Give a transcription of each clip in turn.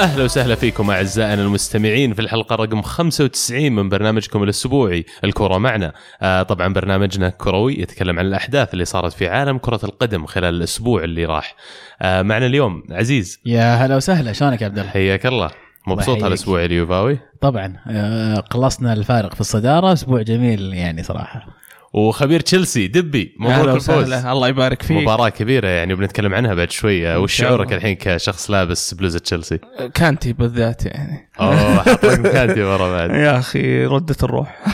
أهلا وسهلا فيكم أعزائنا المستمعين في الحلقة رقم 95 من برنامجكم الأسبوعي الكرة معنا. آه طبعا برنامجنا كروي يتكلم عن الأحداث اللي صارت في عالم كرة القدم خلال الأسبوع اللي راح. آه معنا اليوم عزيز يا هلا وسهلا شلونك يا عبد الله؟ حياك الله. مبسوط يحييك. هالاسبوع اليوفاوي طبعا آه، قلصنا الفارق في الصدارة أسبوع جميل يعني صراحة وخبير تشيلسي دبي مبروك الفوز الله يبارك فيك. مباراة كبيرة يعني وبنتكلم عنها بعد شوية. وش شعورك. الحين كشخص لابس بلوزة تشيلسي؟ كانتي بالذات يعني. أوه مكانتي ورا بعد. يا أخي ردة الروح.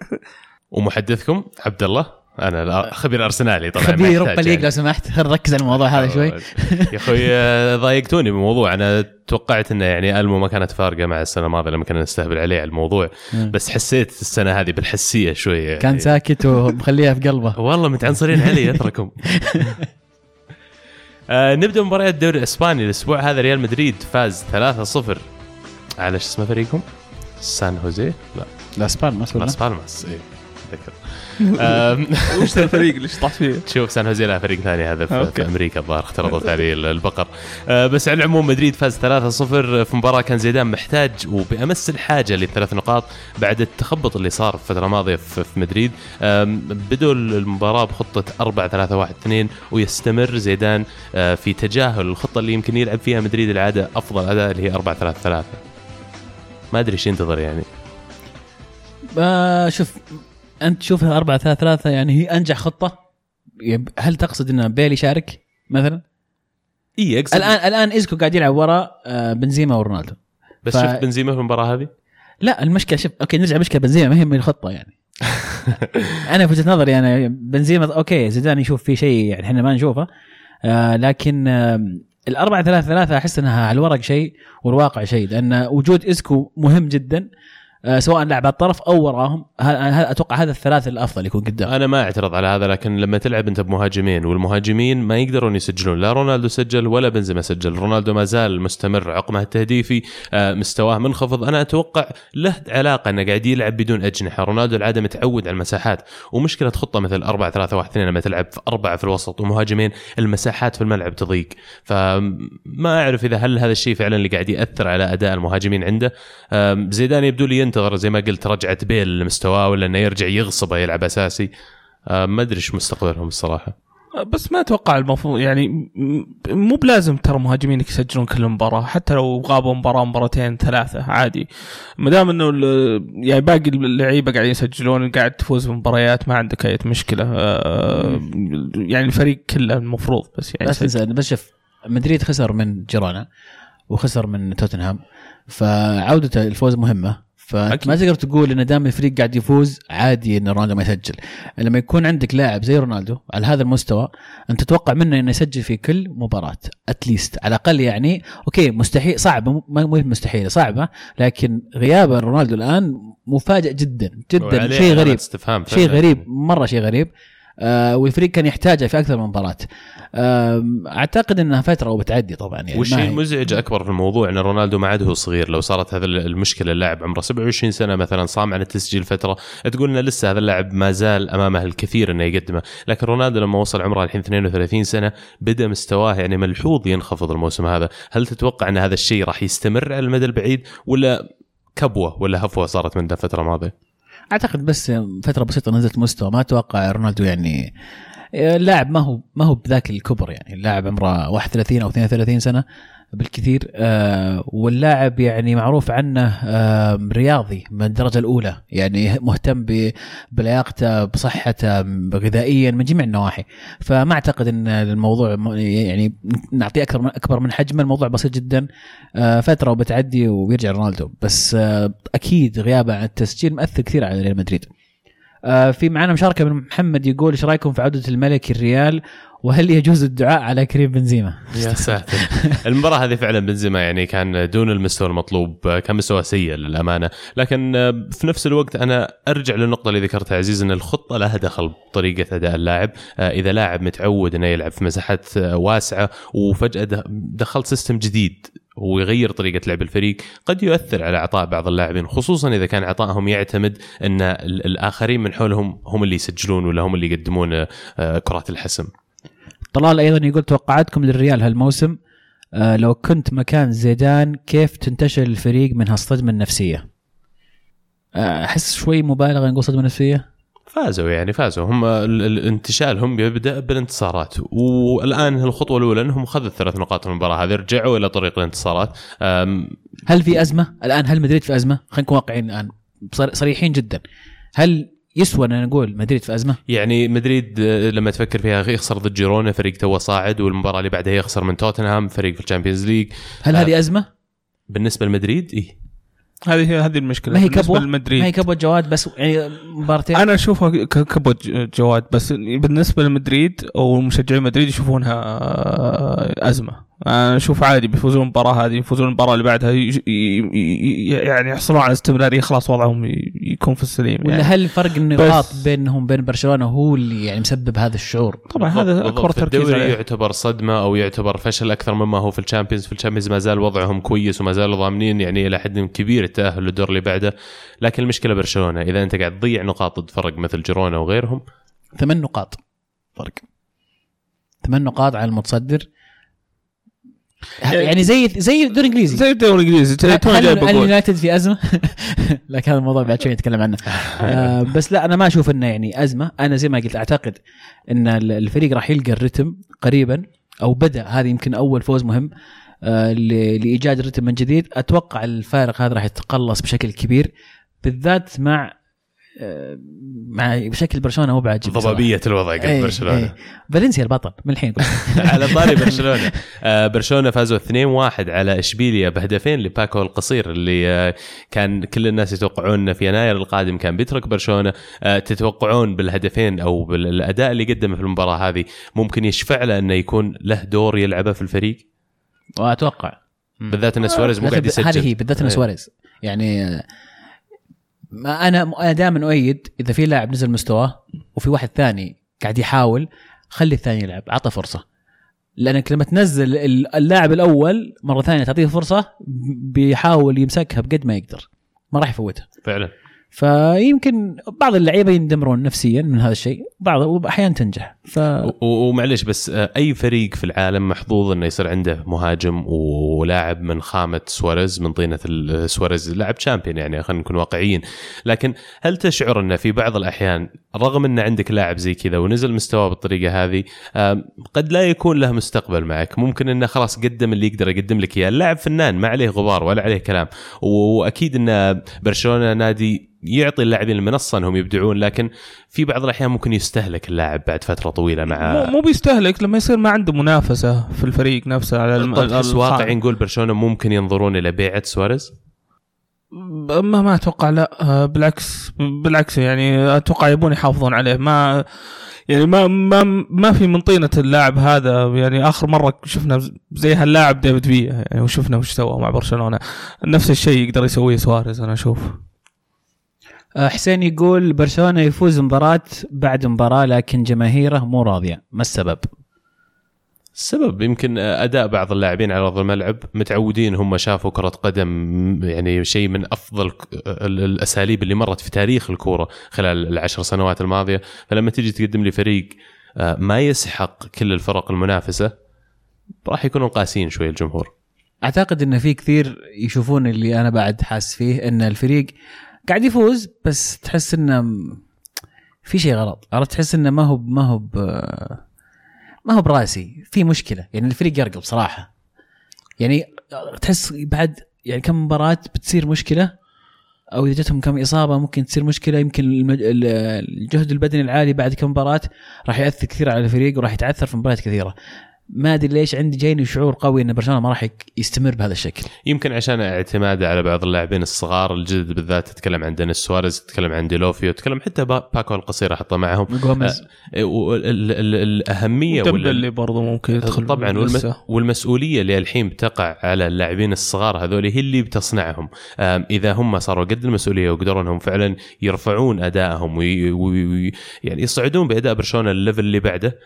ومحدثكم عبد الله. أنا لا- خبير أرسنالي طبعا خبير أوروبا ليج يعني. لو سمحت خل نركز على الموضوع هذا شوي. يا أخوي آه، ضايقتوني بالموضوع أنا توقعت انه يعني ألمو ما كانت فارقة مع السنة الماضية لما كنا نستهبل عليه على الموضوع. مم. بس حسيت السنة هذه بالحسية شوية يعني. كان ساكت ومخليها في قلبه. والله متعنصرين علي اتركم آه نبدأ مباريات الدوري الإسباني الأسبوع هذا ريال مدريد فاز 3-0 على شو اسمه فريقهم؟ سان هوزيه؟ لا. الاسبان مسؤول لاس بالماس اي ذكر آم، وش الفريق اللي شطحت فيه؟ شوف سان هوزيه لا فريق ثاني هذا في, في. أمريكا الظاهر اختلطت عليه ال- البقر. آه بس على العموم مدريد فاز 3-0 في مباراة كان زيدان محتاج وبأمس الحاجة للثلاث نقاط بعد التخبط اللي صار في الفترة الماضية في, في مدريد. بدوا المباراة بخطة 4 3 1 2 ويستمر زيدان آه في تجاهل الخطة اللي يمكن يلعب فيها مدريد العادة أفضل أداء اللي هي 4 3 3 ما أدري إيش ينتظر يعني. آه شوف أنت تشوفها 4 3 3 يعني هي أنجح خطة؟ هل تقصد ان بيل يشارك مثلا؟ إي أقصد. الآن الآن إيزكو قاعد يلعب ورا آه، بنزيما ورونالدو. بس ف- شفت بنزيما في المباراة هذه؟ لا المشكلة شوف okay نرجع مشكله بنزيما ما هي من الخطة يعني. أنا في وجهة نظري أنا بنزيما okay زيدان يشوف في شيء يعني إحنا ما نشوفه آه لكن آه الأربعة ثلاثة ثلاثة أحس أنها على الورق شيء والواقع شيء لأن وجود إسكو مهم جدا. سواء لعب على الطرف أو وراهم أتوقع هذا الثلاث الأفضل يكون قدام. أنا ما أعترض على هذا لكن لما تلعب أنت بمهاجمين والمهاجمين ما يقدرون يسجلون. لا رونالدو سجل ولا بنزيما سجل. رونالدو ما زال مستمر عقمه التهديفي آه، مستواه منخفض. أنا أتوقع له علاقة إنه قاعد يلعب بدون أجنحة. رونالدو العادة متعود على المساحات. ومشكلة خطه مثل 4 3 1 2 لما تلعب في أربعة في الوسط. ومهاجمين المساحات في الملعب تضيق. فما أعرف إذا هل هذا الشيء فعلا اللي قاعد يأثر على أداء المهاجمين عنده. زيدان يبدو لي ينتظر زي ما قلت رجعة بيل لمستواه ولا إنه يرجع يغصبه يلعب أساسي. آه، ما أدري إيش مستقبلهم الصراحة. بس ما أتوقع المفروض يعني مو بلازم ترى مهاجمينك يسجلون كل مباراة حتى لو غابوا مباراة مباراتين ثلاثة عادي. ما دام إنه ال- يعني باقي اللعيبة قاعدين يسجلون قاعد تفوز بمباريات ما عندك أي مشكلة. آه، يعني الفريق كله المفروض بس يعني بس. نسأل بس شوف مدريد خسر من جيرونا وخسر من توتنهام فعودته الفوز مهمة. فما أكيد. تقدر تقول إن دام الفريق قاعد يفوز عادي إن رونالدو ما يسجل لما يكون عندك لاعب زي رونالدو على هذا المستوى أنت تتوقع منه إنه يسجل في كل مباراة at least على الأقل يعني okay مستحيل صعبة مو مستحيلة صعبة لكن غياب رونالدو الآن مفاجئ جدا جدا شيء غريب استفهام شيء. غريب مرة شيء غريب آه والفريق كان يحتاجه في أكثر من مباراة. آم، أعتقد إنها فترة وبتعدي طبعا يعني والشيء المزعج أكبر في الموضوع؟ إن رونالدو ما عاد هو صغير. لو صارت هذه المشكلة اللاعب عمره 27 سنة مثلا صام عن التسجيل فترة. تقول ان لسه هذا اللاعب ما زال امامه الكثير إنه يقدمه. لكن رونالدو لما وصل عمره الحين 32 سنة بدا مستواه يعني ملحوظ ينخفض الموسم هذا. هل تتوقع إن هذا الشيء راح يستمر على المدى البعيد ولا كبوة ولا هفوة صارت من الفترة الماضية؟ أعتقد بس فترة بسيطة نزلت مستوى ما أتوقع رونالدو يعني اللاعب ما هو ما هو بذاك الكبر يعني اللاعب عمره 31 أو 32 سنة. بالكثير. آه واللاعب يعني معروف عنه آه رياضي من الدرجة الأولى. يعني مهتم بلياقته بصحته غذائيا من جميع النواحي. فما أعتقد إن الموضوع يعني نعطيه أكثر من أكبر من حجمه. الموضوع بسيط جدا. آه فترة وبتعدي وبيرجع رونالدو. بس أكيد غيابه عن التسجيل مأثر كثير على ريال مدريد. آه، في معنا مشاركة من محمد يقول إيش رأيكم في عودة الملك الريال؟ وهل يجوز الدعاء على كريم بنزيما؟ يا ساتر. المباراة هذه فعلا بنزيما يعني كان دون المستوى المطلوب كان مستوى سيء للأمانة. لكن في نفس الوقت أنا أرجع للنقطة اللي ذكرتها عزيز أن الخطة لها دخل بطريقة أداء اللاعب. إذا لاعب متعود أنه يلعب في مساحات واسعة وفجأة دخلت سيستم جديد. ويغير طريقة لعب الفريق قد يؤثر على عطاء بعض اللاعبين خصوصا إذا كان عطائهم يعتمد أن الآخرين من حولهم هم اللي يسجلون ولا هم اللي يقدمون كرات الحسم طلال أيضا يقول توقعاتكم للريال هالموسم آه لو كنت مكان زيدان كيف تنتشل الفريق من هالصدمة النفسية؟ آه، أحس شوي مبالغه نقول صدمة نفسية فازوا يعني فازوا هم ال- ال- انتشالهم يبدا بالانتصارات والآن الخطوة الأولى أنهم خذوا الثلاث نقاط من المباراة هذه رجعوا إلى طريق الانتصارات هل في أزمة؟ الآن هل مدريد في أزمة؟ خلينا نكون واقعيين الآن صريحين جدا هل يسوى أن نقول مدريد في أزمة؟ يعني مدريد آه، لما تفكر فيها يخسر ضد جيرونا فريق توه صاعد والمباراة اللي بعدها يخسر من توتنهام فريق في ال Champions League هل آه. هذه أزمة؟ بالنسبة لمدريد إيه هذه هي هذه المشكلة. ما هي بالنسبة كبوه لمدريد ما هي كبوة جواد؟ بس يعني مبارتين أنا أشوفها ك- كبوة ج- جواد بس بالنسبة لمدريد أو مشجعين مدريد يشوفونها آه، أزمة. أنا أشوف عادي بيفوزون المباراة هذه يفوزون المباراة اللي بعدها يج- ي- ي- يعني يحصلون على استمراريه خلاص وضعهم ي- يكون في السليم ولا يعني. هل فرق النقاط بس- بينهم وبين برشلونة هو اللي يعني مسبب هذا الشعور؟ طبعا بالضبط- هذا بالضبط. اكبر تركيز الدوري عليه. يعتبر صدمة أو يعتبر فشل أكثر مما هو في ال Champions في ال Champions ما زال وضعهم كويس وما زالوا ضامنين يعني إلى حد كبير التأهل للدور اللي بعده لكن المشكلة برشلونة إذا أنت قاعد تضيع نقاط ضد فرق مثل جيرونا وغيرهم ثمان نقاط فرق ثمان نقاط على المتصدر يعني زي زي الدوري الانجليزي زي الدوري الإنجليزي. هل اليونايتد في أزمة؟ لكن هذا الموضوع بعد شوي نتكلم عنه. آه. بس لا أنا ما أشوف إنه يعني أزمة. أنا زي ما قلت أعتقد إن ال- الفريق راح يلقى الرتم قريبا أو بدأ. هذا يمكن أول فوز مهم آه لإيجاد الرتم من جديد. أتوقع الفارق هذا راح يتقلص بشكل كبير بالذات مع آه مع بشكل برشلونة مو بصراحة. ضبابية الوضع قد إيه، برشلونة. إيه. فالنسيا البطل من الحين. على طاري برشلونة. آه، برشلونة فازوا 2-1 على إشبيليا بهدفين لباكو القصير اللي آه، كان كل الناس يتوقعون إنه في يناير القادم كان بيترك برشلونة. آه، تتوقعون بالهدفين أو بالأداء اللي قدمه في المباراة هذه ممكن يشفع له إنه يكون له دور يلعبه في الفريق؟ وأتوقع. بالذات إن سواريز مو قاعد يسجل هذه هي بالذات انه إيه. سواريز. يعني ما أنا أنا دائما أؤيد إذا في لاعب نزل مستواه وفي واحد ثاني قاعد يحاول خلي الثاني يلعب عطى فرصة. لأنك لما تنزل ال- اللاعب الأول مرة ثانية تعطيه فرصة بيحاول يمسكها بقد ما يقدر. ما راح يفوتها. فعلا. فيمكن بعض اللعيبة يندمرون نفسيا من هذا الشيء بعض واحيانا تنجح. ف ومعلش بس آه، أي فريق في العالم محظوظ إنه يصير عنده مهاجم ولاعب من خامة سواريز من طينة سواريز لاعب champion يعني خلينا نكون واقعيين. لكن هل تشعر انه في بعض الأحيان رغم إن عندك لاعب زي كذا ونزل مستواه بالطريقة هذه آم، قد لا يكون له مستقبل معك؟ ممكن إنه خلاص قدم اللي يقدر يقدم لك إياه. اللاعب فنان ما عليه غبار ولا عليه كلام. وأكيد إن برشلونة نادي يعطي اللاعبين المنصة إنهم يبدعون لكن في بعض الأحيان ممكن يستهلك اللاعب بعد فترة طويلة مع مو مو بيستهلك لما يصير ما عنده منافسة في الفريق نفسه على الم... تحس الخام. واقعي نقول برشلونة ممكن ينظرون إلى بيعه سواريز؟ ما ما أتوقع لا. آه، بالعكس بالعكس يعني أتوقع يبون يحافظون عليه. ما يعني ما ما ما في من طينة اللاعب هذا. يعني آخر مرة شفنا زي هاللاعب ديفيد فيا يعني وشفنا وش سوى مع برشلونة. نفس الشيء يقدر يسويه سواريز أنا أشوف. حسين يقول برشلونة يفوز مباراة بعد مباراة لكن جماهيره مو راضية. ما السبب؟ السبب يمكن أداء بعض اللاعبين على أرض الملعب متعودين هم شافوا كرة قدم يعني شيء من أفضل الأساليب اللي مرت في تاريخ الكورة خلال العشر سنوات الماضية. فلما تجي تقدم لي فريق آه، ما يسحق كل الفرق المنافسة راح يكونوا قاسيين شوي الجمهور. أعتقد إن في كثير يشوفون اللي أنا بعد حاس فيه إن الفريق قاعد يفوز بس تحس إنه في شيء غلط. عرفت؟ تحس إنه ما هو ما هو ما هو براسي. في مشكلة. يعني الفريق يرقب صراحة. يعني تحس بعد يعني كم مباراة بتصير مشكلة؟ أو إذا جتهم كم إصابة ممكن تصير مشكلة. يمكن الجهد البدني العالي بعد كم مباراة راح يأثر كثير على الفريق وراح يتعثر في مباريات كثيرة. ما أدري ليش عندي جايني شعور قوي إن برشلونة ما راح يستمر بهذا الشكل. يمكن عشان اعتماده على بعض اللاعبين الصغار الجدد بالذات تتكلم عن دينيس سواريز تتكلم عن ديلوفيو تتكلم حتى با- باكو ألكاسير حطه معهم. جوميز ال- ال- الأهمية وال- ديمبلي برضه ممكن يدخل طبعا والم... لسه. والمسؤولية اللي الحين بتقع على اللاعبين الصغار هذول هي اللي بتصنعهم. إذا هم صاروا قد المسؤولية وقدروا إنهم فعلا يرفعون أدائهم وي... وي... وي... يعني يصعدون بأداء برشلونة ال level اللي بعده.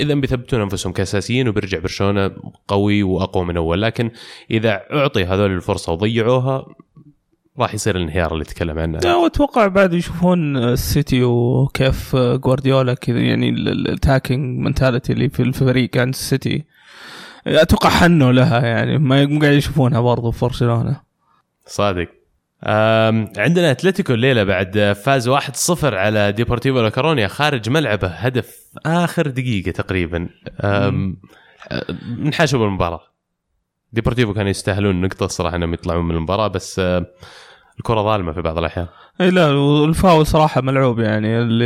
إذا بيثبتون أنفسهم كاساسيين وبيرجع برشلونة قوي وأقوى من أول. لكن إذا أعطي هذول الفرصة وضيعوها راح يصير الانهيار اللي تكلم عنه. لا وأتوقع بعد يشوفون السيتي وكيف جوارديولا كذا يعني ال attacking mentality اللي في الفريق عند السيتي. أتوقع حنوا لها يعني ما قاعد يشوفونها برضو في برشلونة. صادق. عندنا أتلتيكو الليلة بعد فاز 1-0 على ديبورتيفو لا كورونيا خارج ملعبه هدف آخر دقيقة تقريبا. أم، أه، نحاشوا بالمباراة. ديبورتيفو كانوا يستاهلون نقطة الصراحه إنهم يطلعون من المباراة بس الكرة ظالمة في بعض الأحيان. اي لا والفاول صراحة ملعوب يعني اللي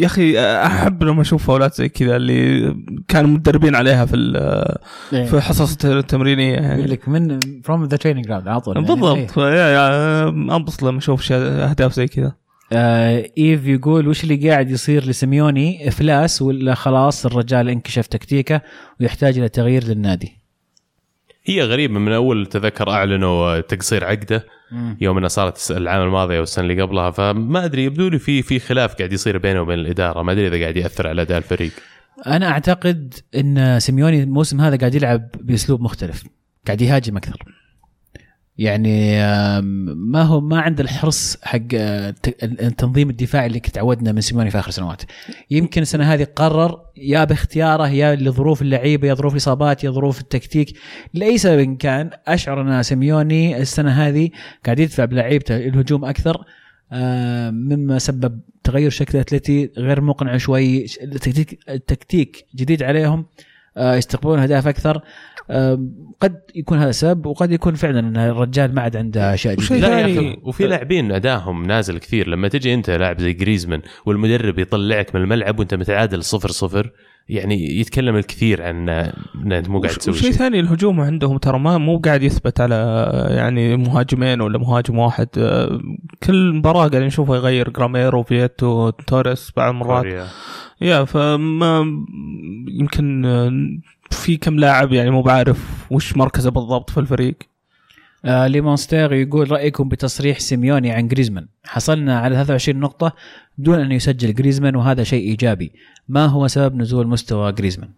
يا أخي أحب لما أشوف فاولات زي كذا اللي كانوا متدربين عليها في ال- في حصص التمرينية يقول يعني لك من from the training ground على طول يعني. إيه. بالضبط يا- أنبسط لما أشوف شيء- أهداف زي كذا. آه إيف يقول وش اللي قاعد يصير لسيميوني؟ إفلاس ولا خلاص الرجال انكشف تكتيكه ويحتاج إلى تغيير للنادي؟ هي غريبة من أول تذكر أعلنوا تقصير عقده يوم انها صارت العام الماضي أو السنة اللي قبلها فما أدري يبدو لي في في خلاف قاعد يصير بينه وبين الإدارة ما أدري إذا قاعد يأثر على أداء الفريق. أنا أعتقد إن سيميوني الموسم هذا قاعد يلعب بأسلوب مختلف قاعد يهاجم أكثر. يعني ما هو ما عنده الحرص حق آه، التنظيم الدفاعي اللي كنت تعودنا من سيميوني في آخر سنوات. يمكن السنة هذه قرر يا باختياره يا لظروف اللعيبة يا ظروف الاصابات يا ظروف التكتيك. لأي سبب كان أشعر أن سيميوني السنة هذه قاعد يدفع بلعيبته الهجوم أكثر آه، مما سبب تغير شكل أتلتي غير مقنع شوي التكتيك التكتيك جديد عليهم آه، يستقبلون أهداف أكثر. قد يكون هذا سبب وقد يكون فعلا إن الرجال ما عاد عنده أشياء جديدة. وفي لاعبين ادائهم نازل كثير. لما تجي أنت لاعب زي جريزمان والمدرب يطلعك من الملعب وأنت متعادل صفر صفر يعني يتكلم الكثير عن إن أنت مو قاعد تسوي شيء. ثاني الهجوم عندهم ترى ما مو قاعد يثبت على يعني مهاجمين ولا مهاجم واحد. آه، كل مباراة قاعد نشوفه يغير. جاميرو فيتو توريس بعض المرات. يا فما يمكن آه، في كم لاعب يعني مو بعارف وش مركزه بالضبط في الفريق؟ آه ليمونستير يقول رأيكم بتصريح سيميوني عن جريزمان. حصلنا على 23 نقطة دون أن يسجل جريزمان وهذا شيء إيجابي. ما هو سبب نزول مستوى جريزمان؟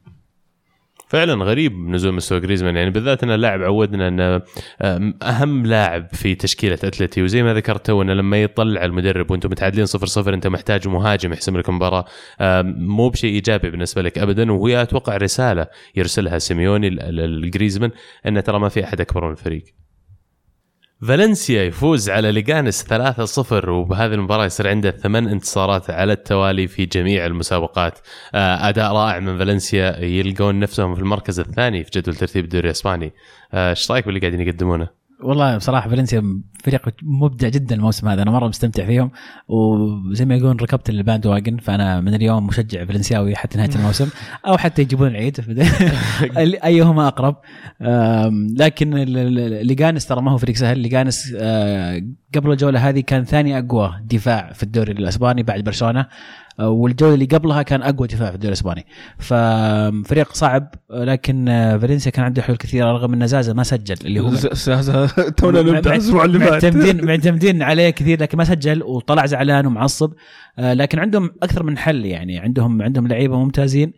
فعلا غريب نزول مستوى جريزمان. يعني بالذات إن اللاعب عودنا انه آم، أهم لاعب في تشكيلة أتلتي. وزي ما ذكرت تو انه لما يطلع المدرب وأنتم متعادلين صفر صفر أنت محتاج مهاجم يحسم لك المباراة. آم، مو بشيء إيجابي بالنسبة لك ابدا. وهي أتوقع رسالة يرسلها سيميوني لجريزمان انه ترى ما في أحد أكبر من الفريق. فالنسيا يفوز على ليغانس 3-0 وبهذه المباراة يصير عنده ثمان انتصارات على التوالي في جميع المسابقات آه، أداء رائع من فالنسيا يلقون نفسهم في المركز الثاني في جدول ترتيب الدوري الإسباني آه، إيش رأيك باللي قاعدين يقدمونه؟ والله بصراحة فالنسيا فريق مبدع جدا الموسم هذا. أنا مرة مستمتع فيهم. وزي ما يقولون ركبت ال bandwagon فأنا من اليوم مشجع فالنسياوي حتى نهاية الموسم. أو حتى يجيبون العيد. أيهما أقرب. لكن ليجانس ترى ما هو فريق سهل. ليجانس آه، قبل الجولة هذه كان ثاني أقوى دفاع في الدوري الأسباني بعد برشلونة. والجوله اللي قبلها كان أقوى دفاع في الدوري الإسباني. ففريق صعب آه، لكن آه، فالنسيا كان عنده حلول كثيرة رغم إن زازا ما سجل اللي هو ز- ز- تونا نبدأ الأسبوع اللي معتمدين معتمدين عليه كثير لكن ما سجل وطلع زعلان ومعصب. آه، لكن عندهم أكثر من حل يعني. عندهم عندهم لعيبة ممتازين.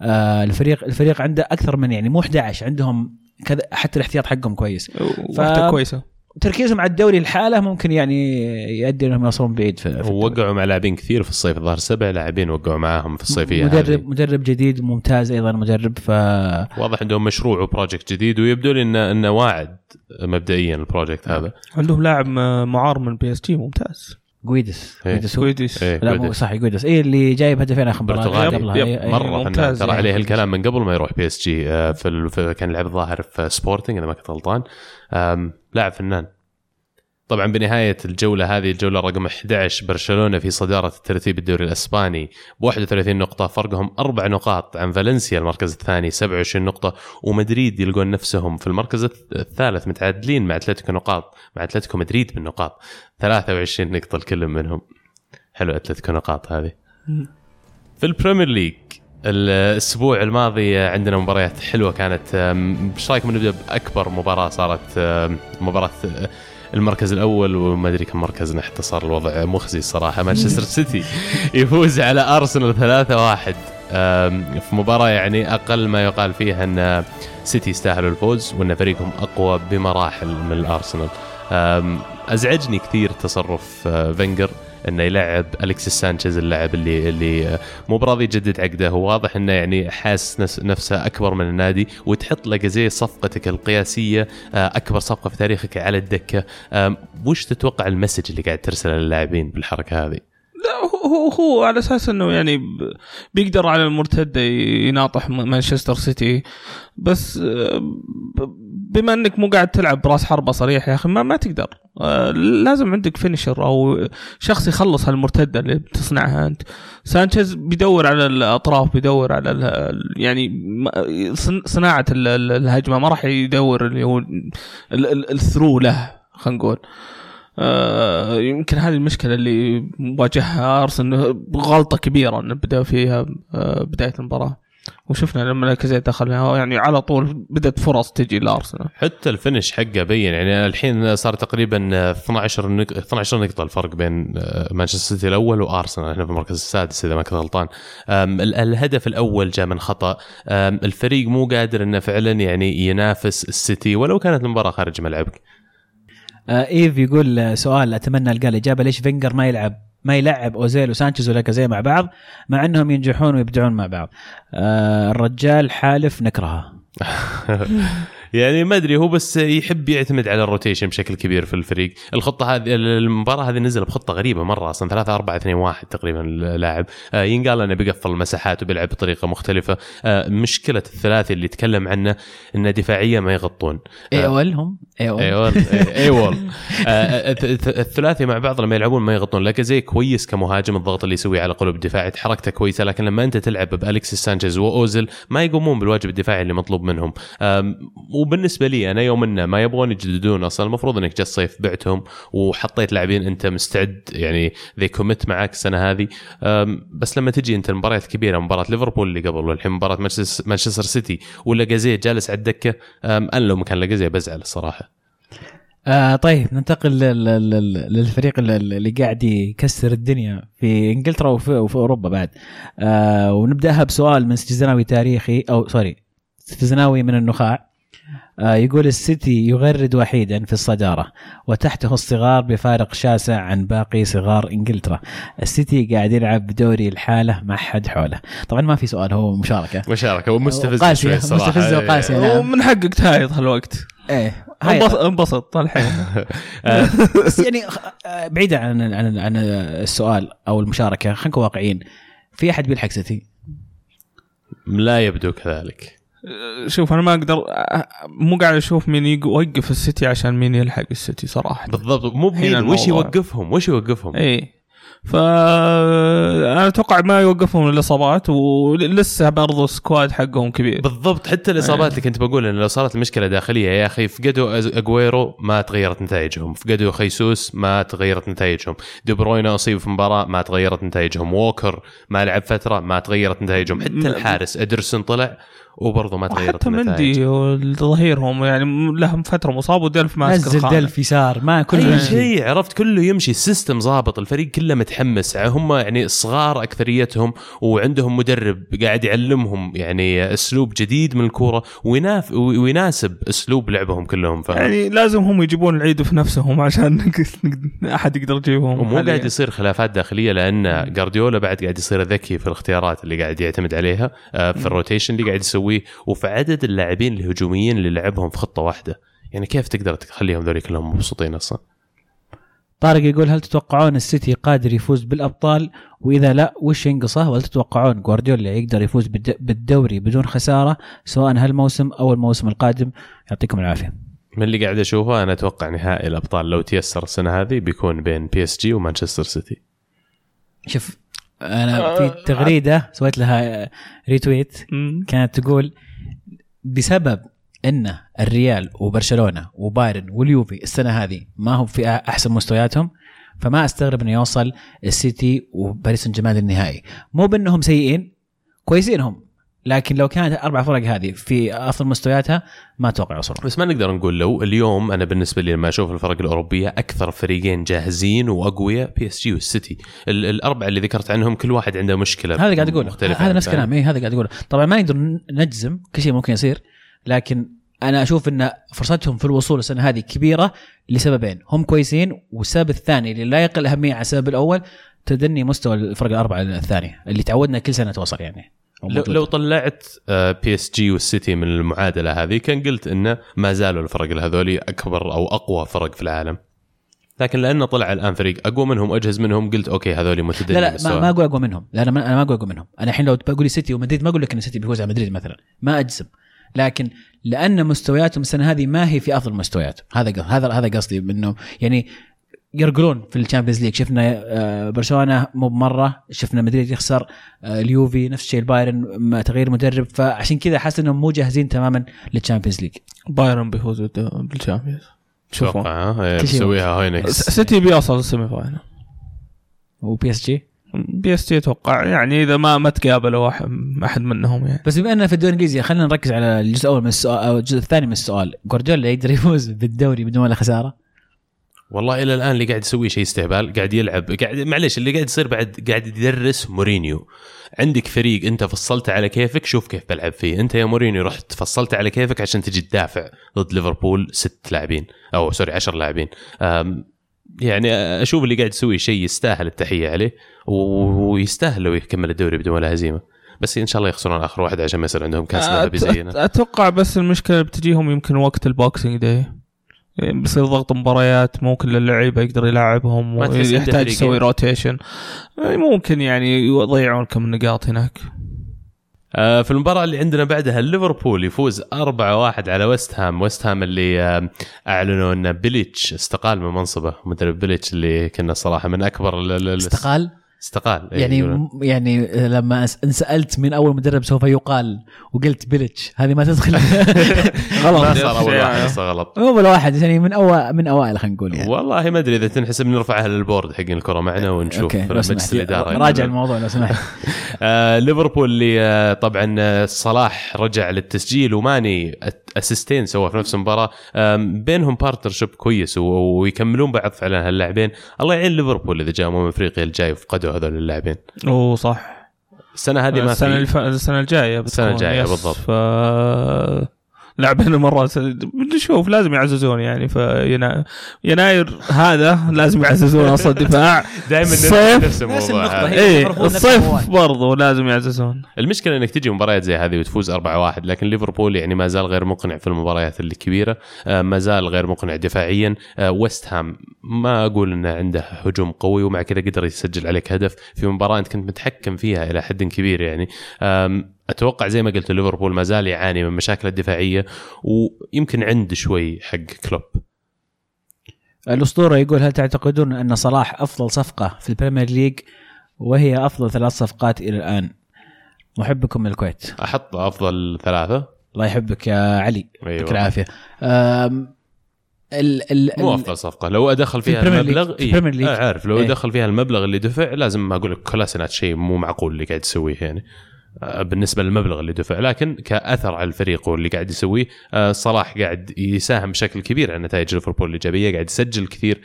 آه، الفريق الفريق عنده أكثر من يعني مو 11 عندهم كذا حتى الاحتياط حقهم كويس. واحدة كويسة. تركيزهم على الدوري الحالة ممكن يعني يؤدي إنهم يوصلون بعيد في, ووقعوا مع لاعبين كثير في الصيف الظاهر سبع لاعبين وقعوا معاهم في الصيفيه مدرب هذه. مدرب جديد ممتاز أيضا مدرب ف واضح عندهم مشروع و project جديد ويبدو لي انه إنه واعد مبدئيا ال project هذا. عندهم لاعب معار من PSG ممتاز. جويدس إيه. جويدس هو كويدس إيه. لا مو جويدس. صح جويدس اي اللي جايب هدفين آخر مباراة. قبلها. إيه،. مرة فنان ممتاز ترى يعني. عليه الكلام من قبل ما يروح PSG آه، في, كان لعب الظاهر في سبورتنج إذا ما كنت غلطان لاعب فنان طبعا بنهاية الجولة هذه الجولة رقم 11 برشلونة في صدارة الترتيب الدوري الإسباني. ب 31 نقطة فرقهم أربع نقاط عن فالنسيا المركز الثاني 27 نقطة. ومدريد يلقون نفسهم في المركز الث- الثالث متعادلين مع أتلتيكو نقاط مع أتلتيكو مدريد بالنقاط 23 نقطة الكل منهم. حلو أتلتيكو نقاط هذه. في البريمير ليج الأسبوع الماضي عندنا مباريات حلوة كانت. إيش رأيكم نبدأ بأكبر مباراة صارت؟ مباراة المركز الأول وما أدري كم مركزنا حتى صار الوضع مخزي الصراحة. مانشستر سيتي يفوز على أرسنال 3-1 آم، في مباراة يعني أقل ما يقال فيها أن سيتي يستاهلوا الفوز وأن فريقهم أقوى بمراحل من الأرسنال. أزعجني كثير تصرف آه، فينجر. إنه يلعب الكسيس سانشيز اللاعب اللي اللي آه، مو براضي يجدد عقده هو واضح إنه يعني حاس نفسه أكبر من النادي وتحط لاكازيه صفقتك القياسية آه، أكبر صفقة في تاريخك على الدكة وش تتوقع ال message اللي قاعد ترسله للاعبين بالحركة هذه؟ لا هو- هو على أساس إنه يعني بيقدر على المرتده يناطح مانشستر سيتي. بس بما إنك مو قاعد تلعب براس حربة صريح يا أخي ما, ما تقدر. آه، لازم عندك finisher أو شخص يخلص هالمرتدة اللي بتصنعها أنت. سانشيز بيدور على الأطراف بيدور على يعني صناعة ال- ال- الهجمة ما راح يدور اللي هو ال- ال- ال through ball له خلينا نقول. آه، يمكن هذه المشكلة اللي واجهها أرسنال غلطة كبيرة إنه بدا فيها آه، بداية المباراة. وشفنا لما لاكازيت دخل يعني على طول بدأت فرص تجي لأرسنال. حتى ال finish حقه بين يعني الحين صار تقريبا 12 نق... 12 نقطة الفرق بين آه، مانشستر سيتي الأول وأرسنال. إحنا في المركز السادس إذا ما كنت غلطان. الهدف الأول جاء من خطأ. الفريق مو قادر إنه فعلا يعني ينافس السيتي ولو كانت المباراة خارج ملعبك. إيف يقول آه، سؤال أتمنى ألقى الإجابة. ليش فينجر ما يلعب ما يلعب أوزيل وسانشيز ولاكازيت مع بعض مع إنهم ينجحون ويبدعون مع بعض؟ آه الرجال حالف نكرهه يعني ما أدري هو بس يحب يعتمد على ال rotation بشكل كبير في الفريق. الخطة هذه المباراة هذه نزل بخطة غريبة مرة أصلا 3 4 2 1 تقريبا اللاعب. آه، ينقال أنه بيقفل المساحات وبيلعب بطريقة مختلفة. آه، مشكلة الثلاثي اللي تكلم عنه إنه دفاعيا ما يغطون. اي اول هم؟ اي اول ايوال ايوال آه، الث- الث- الثلاثي مع بعض لما يلعبون ما يغطون لكن زي كويس كمهاجم الضغط اللي يسويه على قلوب الدفاع حركته كويسة لكن لما أنت تلعب بالكسيس سانشيز واوزل ما يقومون بالواجب الدفاعي اللي مطلوب منهم. وبالنسبة لي أنا يوم إنه ما يبغون يجددون أصلا المفروض إنك جاء الصيف بعتهم وحطيت لاعبين أنت مستعد يعني ذي كوميت معك السنة هذه. بس لما تجي أنت المباريات الكبيره مباراة ليفربول اللي قبل والحين مباراة مانشستر سيتي ولاكازيت جالس على الدكة. أنا لو مكان لاكازيت بزعل الصراحة. آه طيب ننتقل لل- لل- للفريق اللي- قاعد يكسر الدنيا في إنجلترا وفي, وفي أوروبا بعد. آه ونبدأها بسؤال من استزناوي تاريخي أو sorry استزناوي من النخاع. يقول السيتي يغرد وحيدا في الصدارة وتحته الصغار بفارق شاسع عن باقي صغار إنجلترا. السيتي قاعد يلعب بدوري الحالة ما حد حوله. طبعا ما في سؤال هو مشاركة. مشاركة ومستفزه شوي الصراحه مستفزة وقاسية. نعم. ومن حقك تهايط هالوقت. إيه هاي- انبسط- الحين بس يعني آه، بعيدا عن عن عن السؤال أو المشاركة خلينا نكون واقعيين. في أحد بيلحق سيتي؟ لا يبدو كذلك. شوف أنا ما أقدر مو قاعد أشوف مين يوقف السيتي عشان مين يلحق السيتي صراحة. بالضبط. مو بمين وش. يوقفهم؟ وش يوقفهم؟ اي فانا أتوقع ما يوقفهم الإصابات ولسه برضو ال squad حقهم كبير. بالضبط. حتى الإصابات اللي كنت بقول إن لو صارت المشكلة داخلية يا أخي فقدوا اجويرو ما تغيرت نتائجهم. فقدوا خيسوس ما تغيرت نتائجهم. دي بروينا أصيب في مباراة ما تغيرت نتائجهم. ووكر ما لعب فترة ما تغيرت نتائجهم. حتى الحارس إدرسون طلع وبرضه ما تغيرت حتى مندي والظهيرهم يعني لهم فترة مصاب وديلف ماسك نزل. ديلف يسار ما كله أي يمشي. شيء عرفت؟ كله يمشي ال system ظابط الفريق كله متحمس. هم يعني صغار أكثريتهم وعندهم مدرب قاعد يعلمهم يعني أسلوب جديد من الكورة ويناف ويناسب أسلوب لعبهم كلهم ف يعني لازم هم يجيبون العيد في نفسهم عشان أحد يقدر يجيبهم ومو حالياً. قاعد يصير خلافات داخلية لأن جارديولا بعد قاعد يصير ذكي في الاختيارات اللي قاعد يعتمد عليها آه، في ال rotation اللي قاعد يسويه. وفي عدد اللاعبين الهجوميين اللي لعبهم في خطة واحدة. يعني كيف تقدر تخليهم ذولي كلهم مبسوطين أصلا؟ طارق يقول هل تتوقعون السيتي قادر يفوز بالأبطال؟ وإذا لا وش ينقصه؟ وهل تتوقعون جوارديولا يقدر يفوز بالد- بالدوري بدون خسارة؟ سواء هالموسم أو الموسم القادم. يعطيكم العافية. من اللي قاعد أشوفه أنا أتوقع نهائي الأبطال لو تيسر السنة هذه بيكون بين بي إس جي ومانشستر سيتي. شوف أنا في تغريدة سويت لها retweet. كانت تقول بسبب إن الريال وبرشلونة وبايرن واليوفي السنة هذه ما هم في أحسن مستوياتهم فما أستغرب إنه يوصل السيتي وباريس سان جيرمان للنهائي. مو بإنهم سيئين كويسين هم. لكن لو كانت أربع فرق هذه في افضل مستوياتها ما أتوقع يوصلون. بس ما نقدر نقول لو اليوم أنا بالنسبة لي لما أشوف الفرق الأوروبية أكثر فريقين جاهزين وأقوياء بي اس جي والسيتي ال- الاربعه اللي ذكرت عنهم كل واحد عنده مشكلة هذا قاعد اقوله هذا نفس. كلامي إيه هذا قاعد اقوله طبعا ما نقدر نجزم. كل شيء ممكن يصير. لكن أنا أشوف إن فرصتهم في الوصول السنة هذه كبيرة لسببين. هم كويسين والسبب الثاني اللي لا يقل أهمية عن السبب الأول تدني مستوى الفرق الأربعة الثانية اللي تعودنا كل سنة توصل يعني. لو. لو طلعت بي اس جي والسيتي من المعادلة هذه كان قلت إنه ما زالوا الفرق هذولي أكبر أو أقوى فرق في العالم. لكن لأنه طلع الآن فريق أقوى منهم واجهز منهم قلت okay هذولي متدني لا لا ما. ما أقول أقوى منهم. لا أنا ما أقول أقوى منهم. أنا الحين لو بقول لي سيتي ومدريد ما أقول لك إن سيتي بيفوز على مدريد مثلا. ما أجزم. لكن لأن مستوياتهم السنة هذه ما هي في أفضل مستويات هذا هذا هذا قصدي انه يعني يرقلون. في ال Champions League. شفنا آه، برشلونة مو بمرة شفنا مدريد يخسر آه، اليوفي نفس الشيء البايرن مع تغيير مدرب. فعشان كذا حاسس إنهم مو جاهزين تماما لل Champions League. بايرن بيفوز بال Champions. شوفوا. بيسويها هاينكس س- سيتي بيوصل ال semi-final وبي إس جي؟ بي إس جي أتوقع. يعني إذا ما ما تقابلوا واحد أحد منهم يعني. بس بما إننا في الدوري الإنجليزي خلينا نركز على الجزء الأول من السؤال أو الجزء الثاني من السؤال. جوارديولا يقدر يفوز بالدوري بدون ولا خسارة؟ والله إلى الآن اللي قاعد يسويه شيء استهبال قاعد يلعب قاعد معليش اللي قاعد يصير بعد قاعد يدرس مورينيو. عندك فريق أنت فصلته على كيفك شوف كيف بلعب فيه. أنت يا مورينيو رحت فصلت على كيفك عشان تجي تدافع ضد ليفربول ست لاعبين أو sorry عشر لاعبين. أم، يعني أشوف اللي قاعد يسويه شيء يستاهل التحية عليه ويستاهل لو يكمل الدوري بدون ولا هزيمة. بس إن شاء الله يخسرون آخر واحد عشان ما يصير عندهم كأس ذهبي زينا. أتوقع بس المشكلة بتجيهم يمكن وقت ال boxing day. بيصير ضغط مباريات مو كل اللعيبه يقدر يلعبهم يحتاج؟ يسوي rotation ممكن يعني يضيعون كم نقاط هناك. آه، في المباراة اللي عندنا بعدها ليفربول يفوز 4-1 على ويست هام، ويست هام اللي آه، أعلنوا إن بيليتش استقال من منصبه، مدرب بيليتش اللي كنا صراحة من أكبر ال- ال- ال- استقال؟ استقال إيه، يعني يقولون. يعني لما انسالت من أول مدرب سوف يقال وقلت بيلتش هذه ما تدخل. غلط. ما صار أول. واحد صار غلط. مو ولا واحد يعني من أو من أوائل خلينا نقول يعني. والله ما أدري إذا تنحسب نرفعها لل board حق الكرة معنا ونشوف okay لو مجلس سمحت. الإدارة راجع الموضوع لو سمحت. آه ليفربول اللي آه طبعا صلاح رجع للتسجيل وماني assistين سوى في نفس المباراة. بينهم partnership كويس ويكملون بعض فعلا هاللاعبين. الله يعين ليفربول إذا جاء امم أفريقيا الجاي وفقدوا هذول اللاعبين. اوه صح. السنة هذه ما السنة في. اللي ف... السنة الجاية الجاية yes. بالضبط. ف لعبنا مره نشوف لازم يعززون يعني في ينا... يناير هذا لازم يعززون أصلا الدفاع دائما الصيف نفس الموضوع نفس النقطة هذا. هي. إيه ليفربول نفس الصيف الموال. برضو لازم يعززون المشكلة إنك تجي مباريات زي هذه وتفوز 4-1 لكن ليفربول يعني ما زال غير مقنع في المباريات الكبيرة آه، ما زال غير مقنع دفاعيا آه، ويست هام ما أقول إنه عنده هجوم قوي ومع كذا قدر يسجل عليك هدف في مباراة أنت كنت متحكم فيها إلى حد كبير يعني أتوقع زي ما قلت ليفربول ما زال يعاني من مشاكل الدفاعية ويمكن عند شوي حق كلوب. الأسطورة يقول هل تعتقدون أن صلاح أفضل صفقة في البريمير ليج وهي أفضل ثلاث صفقات إلى الآن؟ محبكم من الكويت. أحط أفضل ثلاثة. الله يحبك يا علي. أيوة. يعطيك العافية. أم، ال ال مو أفضل صفقة. لو أدخل فيها المبلغ في البريمير ليج. آه عارف لو إيه. أدخل فيها المبلغ اللي دفع لازم أقول لك كولاسيناتش شيء مو معقول اللي قاعد يسويه يعني. بالنسبة للمبلغ اللي دفع. لكن كأثر على الفريق واللي قاعد يسويه آه، صلاح قاعد يساهم بشكل كبير على نتائج ليفربول الإيجابية قاعد يسجل كثير.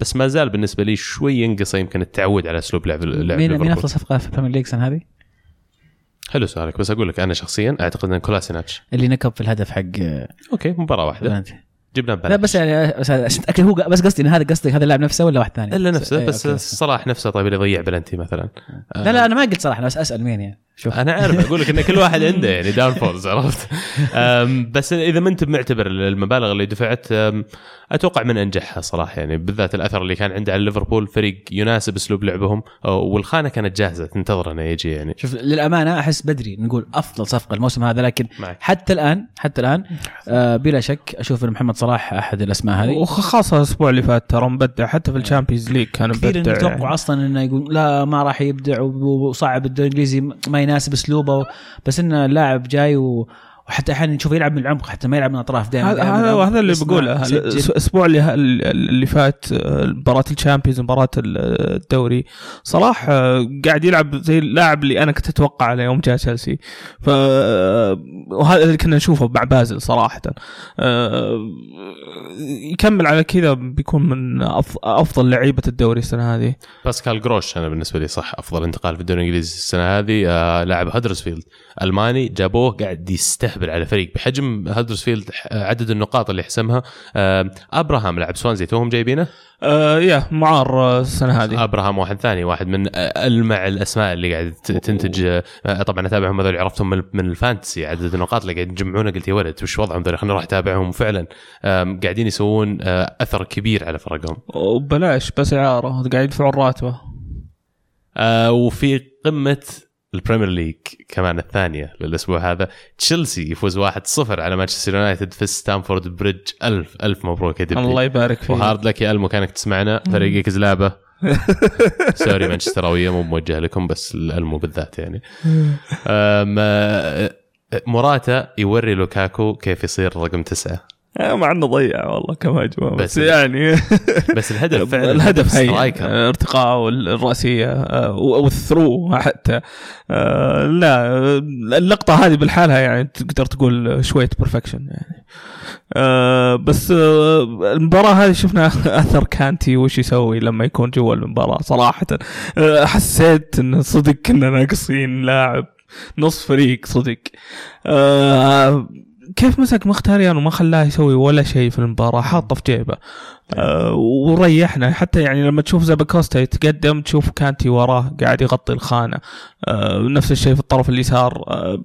بس ما زال بالنسبة لي شوي ينقص يمكن التعود على أسلوب لعب لعب مين مين أفضل صفقة في البريمير ليج السنة هذه؟ حلو سؤالك بس أقول لك أنا شخصيا أعتقد إن كولاسيناتش اللي نكب في الهدف حق okay مباراة واحدة. بلانتي. جبنا لا بس يعني بس عشان اتاكد هو بس قصدي إن هذا قصدك هذا اللاعب نفسه ولا واحد ثاني؟ إلا نفسه إيه، بس okay. صلاح نفسه طيب اللي يضيع بلنتي مثلا. لا لا أنا ما قلت صراحة أنا بس أسأل مين يعني. شوف أنا عارف أقول لك إن كل واحد عنده يعني downfalls عرفت بس إذا ما أنت معتبر المبالغ اللي دفعت أتوقع من أنجحها صراحة يعني بالذات الأثر اللي كان عنده على ليفربول فريق يناسب أسلوب لعبهم والخانة كانت جاهزة تنتظر انه يجي يعني شوف للأمانة أحس بدري نقول أفضل صفقة الموسم هذا لكن معك. حتى الآن حتى الآن آه بلا شك أشوف إن محمد صلاح أحد الأسماء هذه وخاصة الأسبوع اللي فات ترى مبدع حتى في الشامبيونز ليج كان كثير مبدع نتوقع يعني. أصلا إنه يقول لا ما راح يبدع وصعب الدوري الإنجليزي ما يناسب اسلوبه بس إنه اللاعب جاي و وحتى أحيانا نشوفه يلعب من العمق حتى ما يلعب من الأطراف دائما. هذا هذا هذا اللي بقوله. الأسبوع اللي اللي فات مباراة الشامبيونز مباراة الدوري صلاح آه، قاعد يلعب زي اللاعب اللي أنا كنت أتوقع على يوم جاء تشيلسي. ف وهذا اللي كنا نشوفه مع بازل صراحة. آه، يكمل على كذا بيكون من أف- أفضل لعيبة الدوري السنة هذه. باسكال جروس أنا بالنسبة لي صح أفضل انتقال في الدوري الإنجليزي السنة هذه. آه لاعب هدرسفيلد ألماني جابوه قاعد يستهبل. على فريق بحجم هدرسفيلد آه، عدد النقاط اللي حسمها آه أبراهام لاعب سوانزي توهم جايبينه؟ آه يا معار السنة هذه. أبراهام واحد ثاني واحد من ألمع الأسماء اللي قاعد تنتج طبعا أتابعهم هذول عرفتهم من, ال fantasy عدد النقاط اللي قاعد يجمعونه. قلت يا ولد وش وضعهم ذول؟ خلينا نروح أتابعهم. وفعلا قاعدين يسوون أثر كبير على فرقهم. وبلاش بس إعارة قاعد يدفعون راتبة. آه وفي قمة البريمير ليج كمان الثانية للأسبوع هذا. تشيلسي يفوز 1-0 على مانشستر يونايتد في ستانفورد بريدج. ألف ألف مبروك يا دبي الله يبارك فيه وهارد لك يا ألمو كانك تسمعنا. فريقك زلابه sorry مانشستراوية مو موجه لكم بس الألمو بالذات يعني. أم، مراتا يوري لوكاكو كيف يصير رقم تسعة؟ مع إنه ضيع والله كم هجمة بس, بس- يعني. بس الهدف فعلا الهدف هي striker. ارتقاء والراسيه آه، وال through حتى. آه، لا اللقطة هذه بالحالها يعني تقدر تقول شوية perfection يعني. آه، بس آه، المباراة هذه شفنا أثر كانتي وش يسوي لما يكون جوا المباراة صراحة. آه، حسيت إن صدق كنا ناقصين لاعب نص فريق صدق. آه، كيف مسك مخيتاريان وما خلاه يسوي ولا شيء في المباراة؟ حاطه في جيبه. آه، وريحنا. حتى يعني لما تشوف زاباكوستا يتقدم تشوف كانتي وراه قاعد يغطي الخانة. آه، نفس الشيء في الطرف اليسار. آه،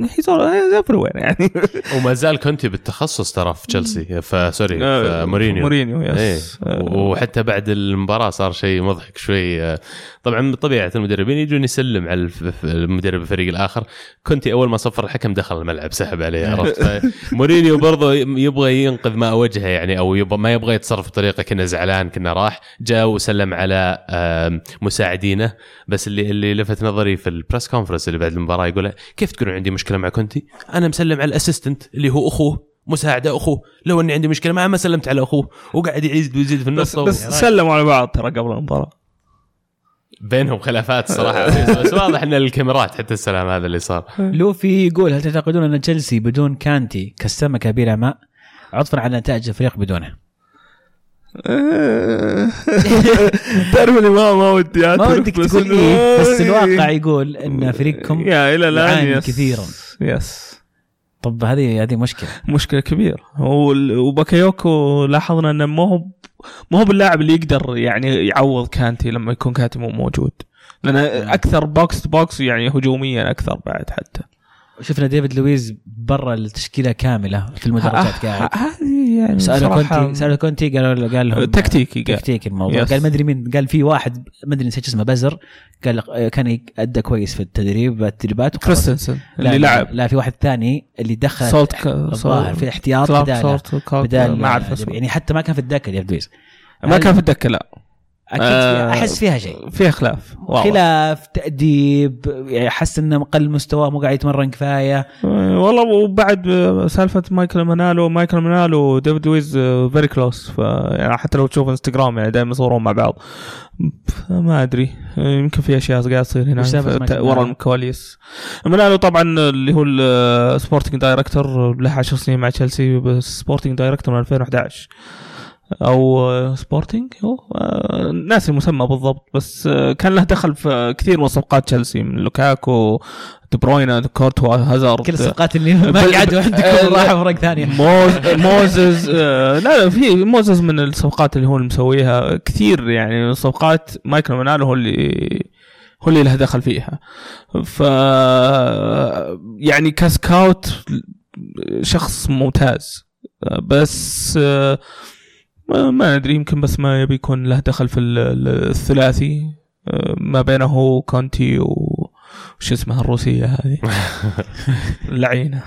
he's all- everywhere يعني. وما زال كانتي بالتخصص ترى في تشيلسي فسوري في مورينيو. مورينيو إيه. yes آه، وحتى بعد المباراة صار شيء مضحك شوي. آه، طبعا من طبيعة المدربين يجون يسلم على المدرب الفريق الآخر. كونتي أول ما صفر الحكم دخل الملعب سحب عليه عرفت؟ مورينيو برضه يبغى ينقذ ماء وجهه يعني أو يبغى ما يبغى يتصرف بطريقة كنه زعلان كنه راح. جاء وسلم على مساعدينه. بس اللي اللي لفت نظري في ال press conference اللي بعد المباراة يقول كيف تقولون عندي مشكلة مع كونتي؟ أنا مسلم على ال assistant اللي هو أخوه مساعدة أخوه. لو أني عندي مشكلة معه ما سلمت على أخوه. وقاعد يعيد ويزيد في بس النص. بس سلموا على بعض ترى قبل المباراة. بينهم خلافات صراحة بس واضح إن الكاميرات حتى السلام هذا اللي صار لوفي يقول هل تعتقدون أن تشيلسي بدون كانتي كالسمكه بلا ماء عطفا على نتائج الفريق بدونه تعرف اني ما ما ودي ما ودك تقول إيه بس الواقع يقول إن فريقكم يا إلى الآن. كثيرا. يس طب هذه هذه مشكلة. مشكلة كبيرة. وباكايوكو لاحظنا إنه ما هو ما هو باللاعب اللي يقدر يعني يعوض كانتي لما يكون كانتي مو موجود. لأن أكثر box to box يعني هجوميا أكثر بعد حتى. شفنا ديفيد لويز برا التشكيلة كاملة في المدرجات قاعد ه- هذه يعني سألوا كونتي سألوا كونتي قالوا قال لهم تكتيكي قال. تكتيك الموضوع yes. قال ما أدري مين قال في واحد ما أدري نسيت اسمه بزر قال كان أدى كويس في التدريب التدريبات. كريستنسن اللي لعب لا في واحد ثاني اللي دخل صوت ك- في احتياط بدال ما أعرف اسمه يعني حتى ما كان في الدكة ديفيد لويز ما كان في الدكة لا أكيد آه، فيها أحس فيها شيء. فيها خلاف واضح. خلاف تأديب يعني حس إنه قل مستواه مو قاعد يتمرن كفاية. آه، والله وبعد آه، سالفة مايكل منالو مايكل منالو وديفيد لويز very close يعني حتى لو تشوف انستغرام يعني دائما يصورون مع بعض. ما أدري. آه، يمكن في أشياء قاعد تصير هنا ورا؟ الكواليس. منالو طبعا اللي هو ال sporting director له 10 سنين مع تشيلسي بس sporting director من 2011 أو آه، sporting هو آه، ناسي المسمى بالضبط بس آه، كان له دخل في كثير من صفقات تشيلسي من لوكاكو دي بروينا كورتوا هازارد. كل الصفقات اللي ما قعدوا آه، عندكم راحوا فرق ثانية. موز موزز آه، لا لا في موزز من الصفقات اللي هو اللي مسويها. كثير يعني صفقات مايكل منالو هو اللي هو اللي له دخل فيها. ف يعني كسكاوت شخص ممتاز. آه، بس آه، ما أدري يمكن بس ما يبي يكون له دخل في ال- ال- الثلاثي. آه، ما بينه كونتي وش اسمها الروسية هذه. اللعينه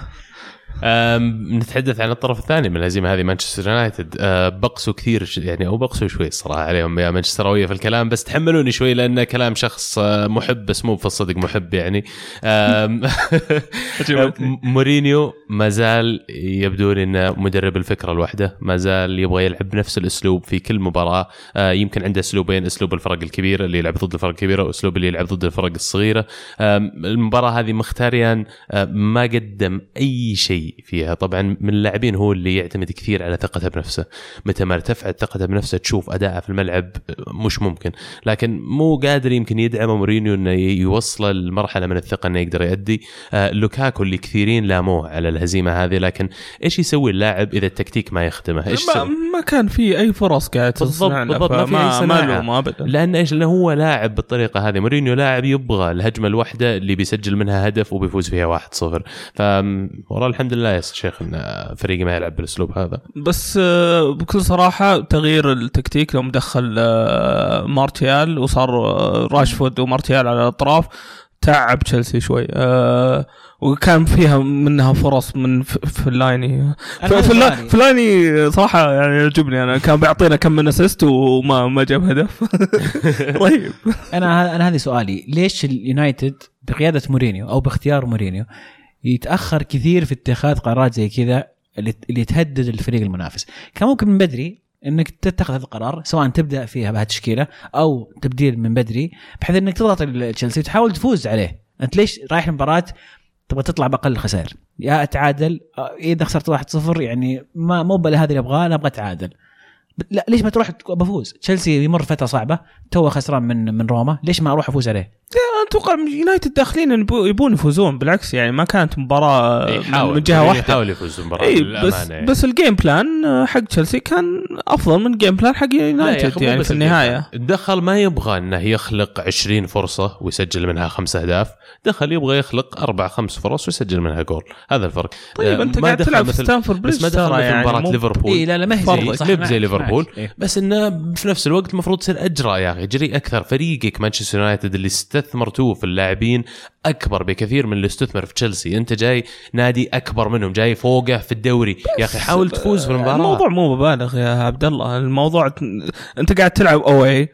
نتحدث عن الطرف الثاني من الهزيمه هذه مانشستر يونايتد. أه، بقسوا كثير يعني أو بقسوا شوي الصراحة عليهم يا مانشستراويه في الكلام بس تحملوني شوي لأن كلام شخص أه، محب بس مو في الصدق محب يعني. مورينيو ما زال يبدو لي إنه مدرب الفكرة الواحدة ما زال يبغى يلعب بنفس الأسلوب في كل مباراة. أه، يمكن عنده أسلوبين أسلوب الفرق الكبيره اللي يلعب ضد الفرق الكبيره وأسلوب اللي يلعب ضد الفرق الصغيرة. المباراة هذه مختاريان ما قدم أي شيء فيها. طبعا من اللاعبين هو اللي يعتمد كثير على ثقته بنفسه. متى ما ارتفعت ثقته بنفسه تشوف أداءه في الملعب مش ممكن. لكن مو قادر يمكن يدعم مورينيو إنه يوصله لمرحلة من الثقة إنه يقدر يؤدي آه، لوكاكو اللي كثيرين لاموه على الهزيمة هذه لكن إيش يسوي اللاعب إذا التكتيك ما يخدمه؟ إيش ما؟ ما كان في أي فرص قاعد بالضبط بالضبط ما في أي ما ابدا. لأن إيش؟ لأنه هو لاعب بالطريقة هذه. مورينيو لاعب يبغى الهجمة الواحدة اللي بيسجل منها هدف وبيفوز فيها 1-0 ف والله الحمد لله يا شيخ إن فريقي ما يلعب بالأسلوب هذا. بس آه، بكل صراحة تغيير التكتيك لو مدخل آه، مارتيال وصار آه، راشفورد ومارتيال على الأطراف تعب تشيلسي شوي. آه، وكان فيها منها فرص من فلايني. أنا ف- هذا فلا- سؤالي. فلايني صراحة يعني يعجبني. أنا كان بيعطينا كم من assist وما ما جاب هدف. رهيب. أنا أنا هذه سؤالي. ليش اليونايتد بقيادة مورينيو أو باختيار مورينيو يتأخر كثير في اتخاذ قرارات زي كذا اللي تهدد الفريق المنافس. كان ممكن من بدري إنك تتخذ هذا القرار سواء تبدأ فيها بهالتشكيله أو تبديل من بدري بحيث إنك تضغط تشيلسي وتحاول تفوز عليه. أنت ليش رايح المباراه تبغى تطلع بأقل خسائر؟ يا أتعادل آه، إذا خسرت 1-0 يعني ما مو هذا اللي أبغاه أنا أبغى أتعادل. لا ليش ما تروح بفوز تشيلسي يمر فترة صعبة تو خسران من من روما ليش ما أروح أفوز عليه أتوقع يونايتد داخلين يبو- يبون يفوزون بالعكس يعني ما كانت مباراة يحاول من جهة واحدة يحاول يفوز بالمباراه اي بس يعني. بس ال game plan آه، حق تشيلسي كان أفضل من ال game plan حق يونايتد يعني في النهاية. دخل ما يبغى إنه يخلق 20 فرصة ويسجل منها خمس أهداف دخل يبغى يخلق أربع خمس فرص ويسجل منها جول هذا الفرق طيب آه، أنت ما قاعد دخل تلعب في ستانفورد بريدج بس ما دخل مثل يعني مباراة ليفربول اي لا لا ما هي. صح معك- زي معك. ليفربول إيه. بس إنه في نفس الوقت المفروض تصير أجرأ يا أخي. جريء أكثر فريقك مانشستر يونايتد اللي استثمرتوه في اللاعبين أكبر بكثير من اللي استثمر في تشيلسي. أنت جاي نادي أكبر منهم جاي فوقه في الدوري. يا أخي حاول تفوز في المباراة. الموضوع مو مبالغ يا عبد الله. الموضوع أنت قاعد تلعب اوي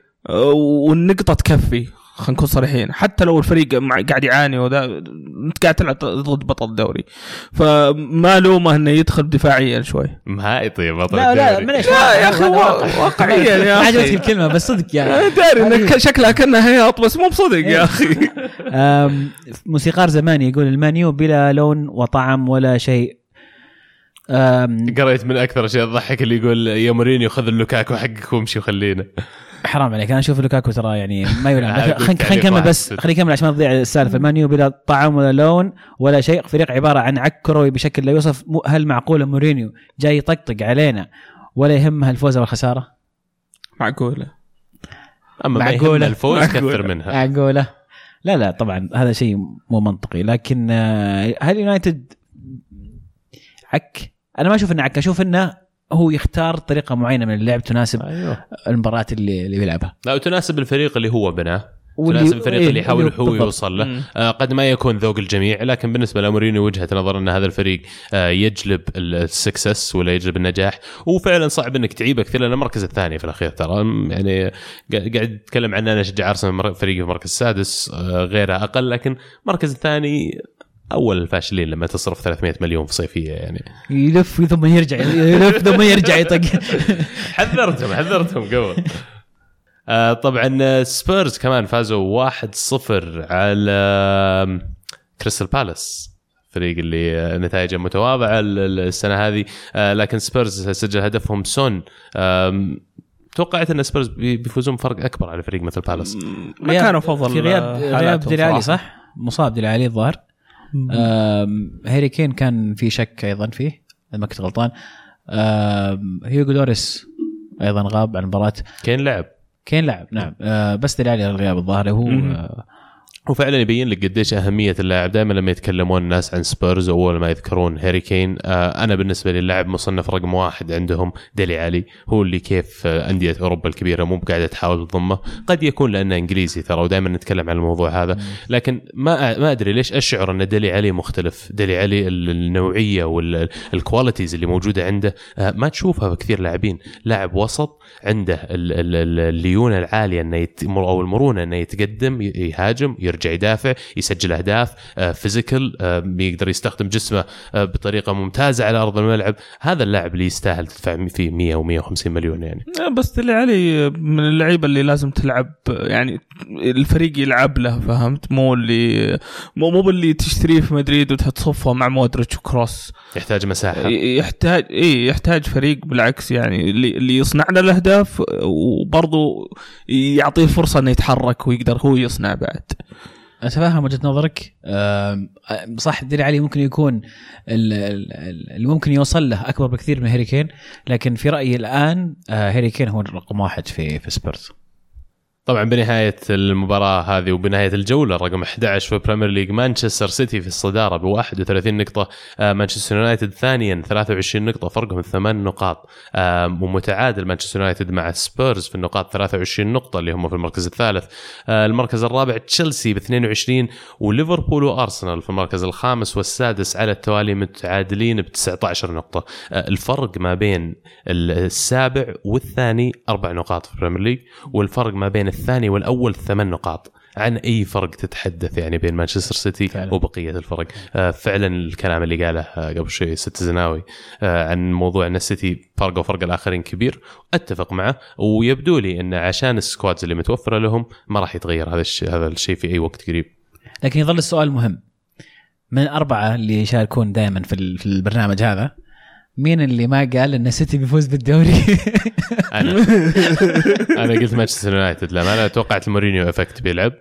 والنقطة تكفي. خلينا نكون صريحين. حتى لو الفريق مع- قاعد يعاني وذا أنت قاعد تلعب ضد بطل الدوري. فما لومه إنه يدخل دفاعيا شوي. مهائي طيب بطل لا لا. معليش لا يا أخي. واقعيا يا عجبتني أخي. الكلمة بس صدق يعني أنا داري إنك شكلها كانها هياط بس مو بصدق يا أخي. موسيقار زمان يقول المانيو بلا لون وطعم ولا شيء. قريت من أكثر اشياء تضحك اللي يقول يا مورينيو خذ اللوكاكو حقك وامشي وخلينا. حرام عليك. أنا أشوف لوكاكو ترى يعني ما يلام. هذا خلينا نكمل. بس. خلينا نكمل عشان ما تضيع السالفة. المانيو بلا طعم ولا لون ولا شيء. فريق عبارة عن عك كروي بشكل لا يوصف. هل معقولة مورينيو جاي يطقطق علينا ولا يهمها الفوز أو الخساره؟ معقولة. أما ما معقولة. يهم الفوز معقولة. كثر منها. معقولة. لا لا طبعا هذا شيء مو منطقي. لكن آه، هل يونايتد عك؟ أنا ما أشوف إنه عك. أشوف إنه هو يختار طريقة معينة من اللعب تناسب أيوه. المباراة اللي اللي بيلعبها لا وتناسب الفريق اللي هو بناه. تناسب الفريق إيه، اللي يحاول اللي- هو. يوصل له. آه قد ما يكون ذوق الجميع لكن بالنسبة لمورينيو وجهة نظر أن هذا الفريق آه يجلب السكسس ولا يجلب النجاح وفعلا صعب إنك تعيبه كثير لأن المركز الثاني في الأخير. ترى يعني قا- قاعد اتكلم عن أنا أشجع أرسنال فريقي في المركز السادس آه غيرها أقل لكن المركز الثاني أول الفاشلين لما تصرف 300 مليون في صيفية يعني. يلف ثم يرجع يلف ثم يرجع يطق. حذرتهم حذرتهم قبل. آه طبعا سبيرز كمان فازوا 1-0 على كريستال بالاس. فريق اللي آه، نتائجه متواضعة ال- ال- السنة هذه. آه لكن سبيرز سجل هدفهم سون. توقعت أن سبيرز بي- بيفوزون بفرق أكبر على فريق مثل بالاس. ما كانوا أفضل في غياب غياب. صح؟ مصاب ديلي علي الظاهر. هاري كين كان في شك أيضا فيه إذا ما كنت غلطان. هيوغو لوريس أيضا غاب عن المباراة. كين لعب. كين لعب نعم. آه، بس ديلي علي الغياب الظاهر هو. آه، وفعلا يبين لك قديش أهمية اللاعب. دائما لما يتكلمون الناس عن سبيرز أول ما يذكرون هاري كين آه أنا بالنسبة لي اللاعب مصنف رقم واحد عندهم ديلي علي. هو اللي كيف آه أندية أوروبا الكبيرة مو بقاعدة تحاول تضمه. قد يكون لأنه إنجليزي ترى ودائما نتكلم عن الموضوع هذا. لكن ما ما أدري ليش أشعر أن ديلي علي مختلف. ديلي علي النوعية وال qualities اللي موجودة عنده آه ما تشوفها في كثير لاعبين. لاعب وسط عنده ال- ال- ال- الليونة العالية إنه. أو المرونة إنه يتقدم يهاجم يرجع يدافع يسجل أهداف آه، physical آه، يقدر يستخدم جسمه آه، بطريقة ممتازة على أرض الملعب. هذا اللاعب اللي يستاهل تدفع فيه 100 و150 مليون يعني. بس اللي علي من اللعيبة اللي لازم تلعب يعني الفريق يلعب له فهمت؟ مو اللي مو مو باللي تشتريه في مدريد وتحط صفه مع مودريتش وكروس. يحتاج مساحة. يحتاج إي يحتاج فريق بالعكس يعني اللي اللي يصنع له الأهداف وبرضه يعطيه فرصة إنه يتحرك ويقدر هو يصنع بعد. أتفهم وجهة نظرك. صح ديري علي ممكن يكون ال- ال- ال- اللي ممكن يوصل له أكبر بكثير من هاري كين لكن في رأيي الآن آه، هاري كين هو الرقم واحد في في سبيرز. طبعا بنهاية المباراة هذه وبنهاية الجولة رقم 11 في البريمير ليج مانشستر سيتي في الصدارة ب 31 نقطة آه، مانشستر يونايتد ثانيا 23 نقطة فرقهم ثمان نقاط آه، ومتعادل مانشستر يونايتد مع سبيرز في النقاط 23 نقطة اللي هم في المركز الثالث آه، المركز الرابع تشيلسي ب 22 وليفربول وأرسنال في المركز الخامس والسادس على التوالي متعادلين ب 19 نقطه الفرق ما بين السابع والثاني أربع نقاط في البريمير ليج والفرق ما بين الثاني والأول ثمان نقاط. عن أي فرق تتحدث يعني بين مانشستر سيتي فعلا. وبقية الفرق؟ آه فعلا الكلام اللي قاله آه قبل شوي ستزناوي آه عن موضوع أن السيتي فرقه وفرق الآخرين كبير. أتفق معه ويبدو لي أن عشان ال squads اللي متوفرة لهم ما راح يتغير هذا الشيء هذا الشيء في أي وقت قريب. لكن يظل السؤال مهم. من الأربعة اللي يشاركون دائما في البرنامج هذا مين اللي ما قال إن السيتي بيفوز بالدوري؟ أنا أنا قلت مانشستر يونايتد لما أنا توقعت المورينيو effect بيلعب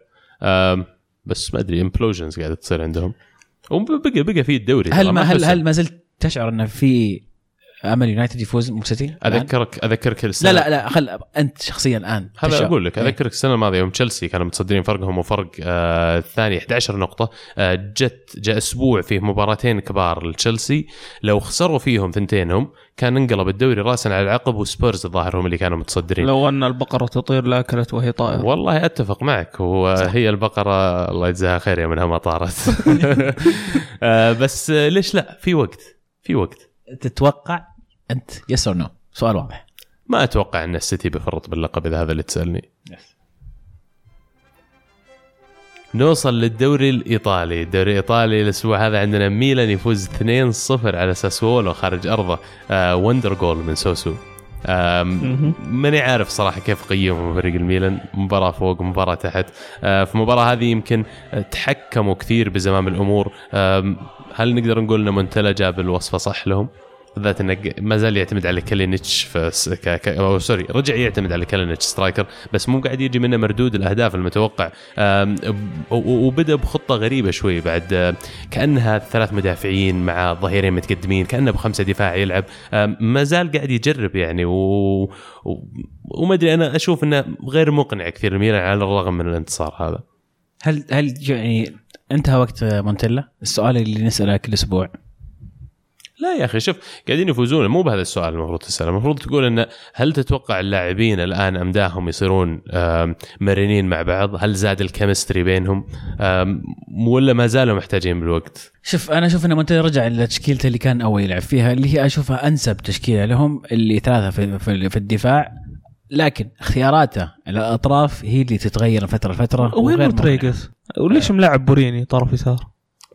بس ما أدري امبلوجنز قاعدة تصير عندهم وبقى بقى في الدوري هل ما هل. هل ما زلت تشعر إن في أمل يونايتد يفوز مو سيتي؟ اذكرك أذكرك لا السنة. لا لا خل أنت شخصيا الآن. هذا تشعر. أقول لك إيه. أذكرك السنة الماضية يوم تشيلسي كانوا متصدرين فرقهم وفرق آه الثاني 11 نقطة. آه جت جاء أسبوع فيه مباراتين كبار لتشيلسي. لو خسروا فيهم ثنتينهم كان انقلب الدوري راسا على العقب وسبيرز الظاهر هم اللي كانوا متصدرين. لو أن البقرة تطير لأكلت وهي طائرة. والله أتفق معك وهي البقرة الله يجزاها خير يوم إنها ما طارت. آه بس ليش لا؟ في وقت في وقت. تتوقع أنت yes or no سؤال واضح. ما أتوقع أن السيتي بيفرط باللقب إذا هذا اللي تسألني. نوصل للدوري الإيطالي، الدوري الإيطالي الأسبوع هذا عندنا ميلان يفوز 2-0 على ساسولو خارج أرضه. آه wonder goal من سوسو. ماني عارف صراحة كيف قيموا فريق الميلان. مباراة فوق مباراة تحت. آه في المباراه هذه يمكن تحكموا كثير بزمام الأمور. هل نقدر نقول إن مونتلا جاب الوصفه صح لهم؟ بالذات إنه ما زال يعتمد على س- ك... ك... أو sorry رجع يعتمد على كالينيتش striker بس مو قاعد يجي منه مردود الأهداف المتوقع. وبدأ بخطة غريبة شوي بعد كأنها ثلاث مدافعين مع ظهيرين متقدمين كأنه بخمسة دفاع يلعب. ما زال قاعد يجرب يعني و... و... وما أدري أنا أشوف إنه غير مقنع كثير الميلان على الرغم من الانتصار هذا. هل هل يعني انتهى وقت مونتيلا؟ السؤال اللي نسأله كل أسبوع. لا يا أخي شوف قاعدين يفوزون. مو بهذا السؤال المفروض تسأله. المفروض تقول انه هل تتوقع اللاعبين الآن امداهم يصيرون مرنين مع بعض؟ هل زاد ال chemistry بينهم؟ ولا ما زالوا محتاجين بالوقت؟ شوف أنا أشوف إن مونتيلا رجع لتشكيلته اللي كان أول يلعب فيها اللي هي أشوفها أنسب تشكيلة لهم اللي ثلاثة في, في, في الدفاع. لكن اختياراته الأطراف هي اللي تتغير من فترة لفترة. وين ريكاردو رودريغيز؟ وليش ملعب بوريني طرف يسار؟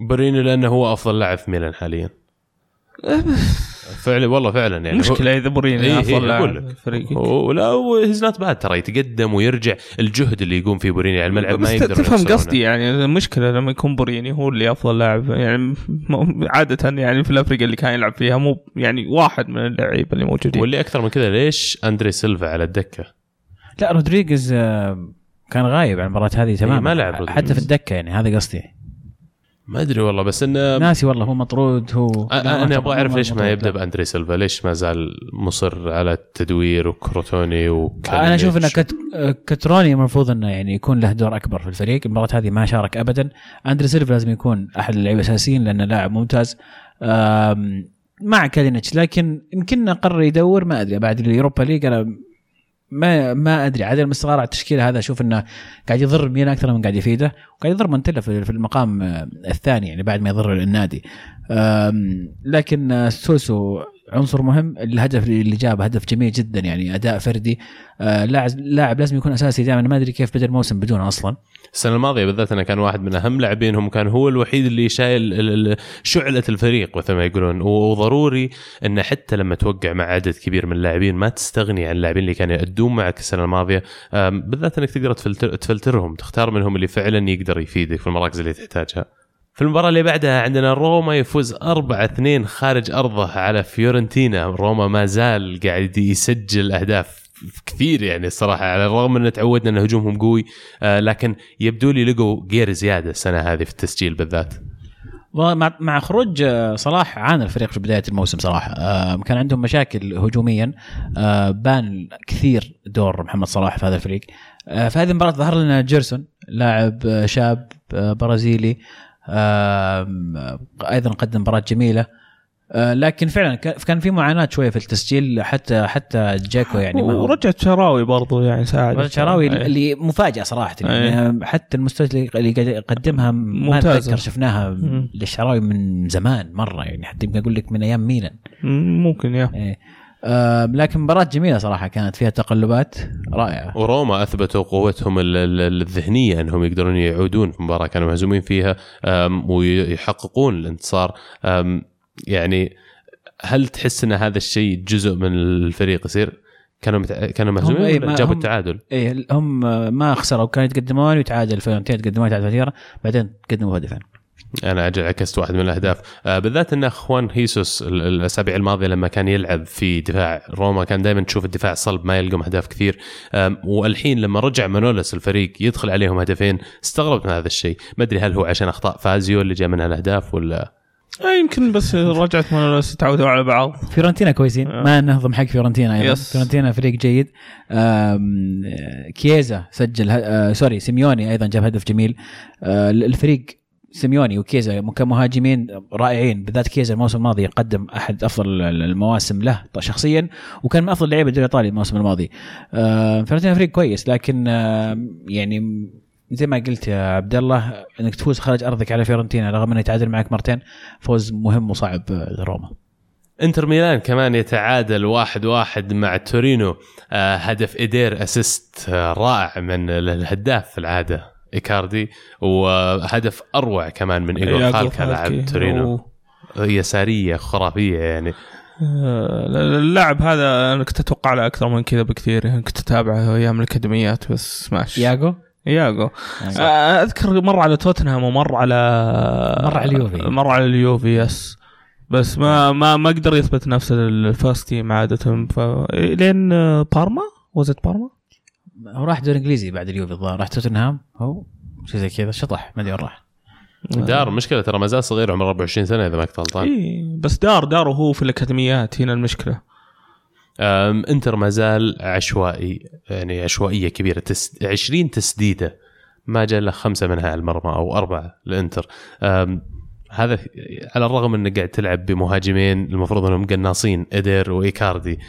بوريني لأنه هو أفضل لاعب في ميلان حاليا. فعلا والله فعلا يعني مشكلة إذا بوريني إيه، أفضل إيه، لك. في فريقك ولا he's not bad ترى يتقدم ويرجع. الجهد اللي يقوم فيه بوريني على الملعب ما بس يقدر تفهم قصدي يعني المشكلة لما يكون بوريني هو اللي أفضل لاعب يعني عادة يعني في الأفريقيا اللي كان يلعب فيها مو يعني واحد من اللعيبة اللي موجودين. واللي أكثر من كذا ليش أندري سيلفا على الدكة؟ لا رودريغيز آه، كان غايب عن المباراة هذه تماما ما لعب. حتى في الدكة يعني هذا قصدي. ما أدري والله بس إنه ناسي والله هو مطرود هو لا، أنا أبغى أعرف ليش ما يبدأ. بأندري سيلفا ليش ما زال مصر على التدوير وكروتوني أنا أشوف إن وكالينيتش. كت... كتروني المفروض إنه يعني يكون له دور أكبر في الفريق المباراة هذه ما شارك ابدا أندري سيلفا لازم يكون أحد اللعيبة الأساسيين لأنه لاعب ممتاز مع كالينيتش لكن يمكن قرر يدور ما أدري بعد اليوروبا ليج أنا ما ما أدري عدم الاستقرار على التشكيله هذا أشوف إنه قاعد يضر ميلان أكثر من قاعد يفيده وقاعد يضر مونتيلا في المقام آه، الثاني يعني بعد ما يضر النادي. لكن آه، سوسو عنصر مهم. الهدف اللي جابه هدف جميل جدا يعني أداء فردي. آه، لاعب لاعب لازم يكون أساسي دائما. ما أدري كيف بدأ الموسم بدونه أصلا. السنة الماضية بالذات إنه كان واحد من أهم لاعبينهم. كان هو الوحيد اللي شايل شعلة الفريق مثل ما يقولون. وضروري انه حتى لما توقع مع عدد كبير من اللاعبين ما تستغني عن اللاعبين اللي كانوا يأدون معك السنة الماضية. بالذات إنك تقدر تفلتر تفلترهم تختار منهم اللي فعلا يقدر يفيدك في المراكز اللي تحتاجها. في المباراة اللي بعدها عندنا روما يفوز 4-2 خارج أرضه على فيورنتينا. روما ما زال قاعد يسجل أهداف كثير يعني الصراحة على الرغم أن تعودنا أن هجومهم قوي آه لكن يبدو لي لقوا جير زيادة السنة هذه في التسجيل بالذات. مع خروج آه، صلاح عانى الفريق في بداية الموسم صراحة. آه، كان عندهم مشاكل هجوميا بان كثير دور محمد صلاح في هذا الفريق. في هذه المباراة ظهر لنا جيرسون لاعب شاب برازيلي. أيضا قدم مباراة جميلة آه، لكن فعلا كان- في معاناة شوية في التسجيل حتى حتى جاكو يعني ورجعت شراوي برضو يعني ساعد شراوي أي. اللي مفاجأة صراحة. يعني حتى المستوى اللي يقدمها ما. أتذكر شفناها. للشراوي من زمان مرة يعني حتى يمكن أقول لك من أيام ميلان مم، ممكن يا إيه. لكن مباراة جميلة صراحة كانت فيها تقلبات رائعة. وروما أثبتوا قوتهم ال- ال- الذهنية أنهم يقدرون يعودون في مباراة كانوا مهزومين فيها ويحققون الانتصار. يعني هل تحس أن هذا الشيء جزء من الفريق يصير؟ كانوا متع... كانوا مهزومين ما جابوا هم- التعادل؟ إيه هم ما خسروا. كانوا يتقدمون ويتعادل فيورنتينا يتقدمون يتعادل فيورنتينا بعدين تقدموا هدفين. أنا أجل عكست واحد من الأهداف. آه بالذات إن خوان هيسوس ال- الأسابيع الماضية لما كان يلعب في دفاع روما كان دائما تشوف الدفاع صلب ما يلقم أهداف كثير. والحين لما رجع مانولس الفريق يدخل عليهم هدفين استغربت من هذا الشيء. ما أدري هل هو عشان أخطاء فازيو اللي جاء منها الأهداف ولا آه، يمكن بس رجعة مانولاس يتعودوا على بعض. فيورنتينا كويسين. آه. ما نهضم حق فيورنتينا أيضا. yes. فيورنتينا فريق جيد. كييزا سجل آه، sorry سيميوني أيضا جاب هدف جميل. آه، الفريق سيميوني وكيزا كمهاجمين رائعين بالذات كيزا الموسم الماضي قدم أحد أفضل المواسم له شخصيا وكان من أفضل لعيبة الدوري الإيطالي الموسم الماضي. آه، فيورنتينا فريق كويس لكن آه، يعني زي ما قلت يا عبد الله إنك تفوز خارج أرضك على فيورنتينا رغم إنه يتعادل معك مرتين فوز مهم وصعب آه، لروما. انتر ميلان كمان يتعادل واحد واحد مع تورينو. هدف إيدير assist رائع من ال- الهداف في العادة. إيكاردي وهدف أروع كمان من ياغو فالكي. لاعب تورينو. و- يساريه خرافية يعني. آه، اللاعب هذا أنا كنت أتوقع له أكثر من كذا بكثير يعني كنت أتابعه أيام الأكاديميات بس ماشي ياغو؟ آه، أذكر مر على توتنهام ومر على مر على اليوفي. مر على اليوفي yes بس ما ما ما قدر يثبت نفسه لل first team عادة. ف لين آه، بارما؟ وزت بارما هو راح دوري إنجليزي بعد اليوفي الظاهر. راح توتنهام؟ هو شيء زي كذا شطح ما أدري وين راح. دار مشكلة ترى ما زال صغير عمره 24 سنة إذا ما كنت غلطان اي بس دار دار وهو في الأكاديميات هنا المشكلة. أم، إنتر ما زال عشوائي يعني عشوائية كبيرة. تس 20 تسديدة. ما جاء إلا خمسة منها على المرمى أو أربعة للانتر هذا على الرغم إنك قاعد تلعب بمهاجمين المفروض إنهم قناصين إدير وإيكاردي.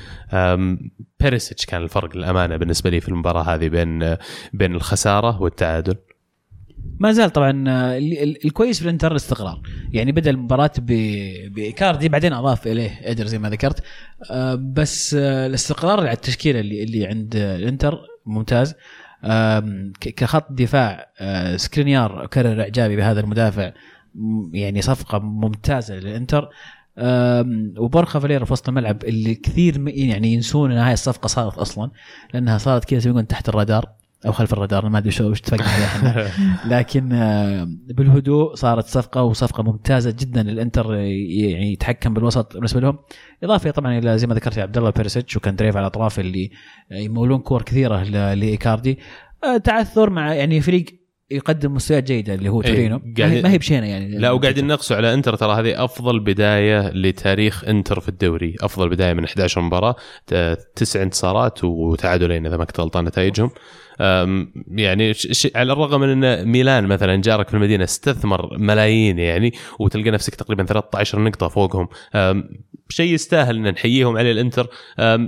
بيريسيتش كان الفرق للامانه بالنسبة لي في المباراة هذه بين بين الخسارة والتعادل. ما زال طبعا ال- ال- الكويس في الانتر الاستقرار يعني بدأ المباراة بإيكاردي بعدين أضاف إليه ادر زي ما ذكرت. بس آه، الاستقرار على التشكيلة اللي اللي عند الانتر ممتاز. كخط دفاع آه، سكرينيار كرر إعجابي بهذا المدافع. يعني صفقة ممتازة للإنتر. آم، وبورخا فاليرا في وسط الملعب اللي كثير يعني ينسون إن هاي الصفقة صارت أصلا لأنها صارت كذا يقولون تحت الرادار أو خلف الرادار ما أدري شو وش. لكن بالهدوء صارت صفقة وصفقة ممتازة جدا للإنتر يعني يتحكم بالوسط بالنسبة لهم. إضافة طبعا إلى زي ما ذكرت عبد الله بيرسيتش وكاندريفا على الأطراف اللي يمولون كور كثيرة لإيكاردي. آه، تعثر مع يعني فريق يقدم مستويات جيدة اللي هو إيه، تورينو. ما قاعد- هي- ما هي بشينة يعني. لا وقاعدين نقصوا على إنتر. ترى هذه أفضل بداية لتاريخ إنتر في الدوري. أفضل بداية من 11 مباراة تسع انتصارات وتعادلين إذا ما كنت غلطان نتائجهم. يعني على الرغم من إن ميلان مثلا جارك في المدينة استثمر ملايين يعني وتلقى نفسك تقريبا 13 نقطة فوقهم شيء يستاهل إن نحييهم عليه الإنتر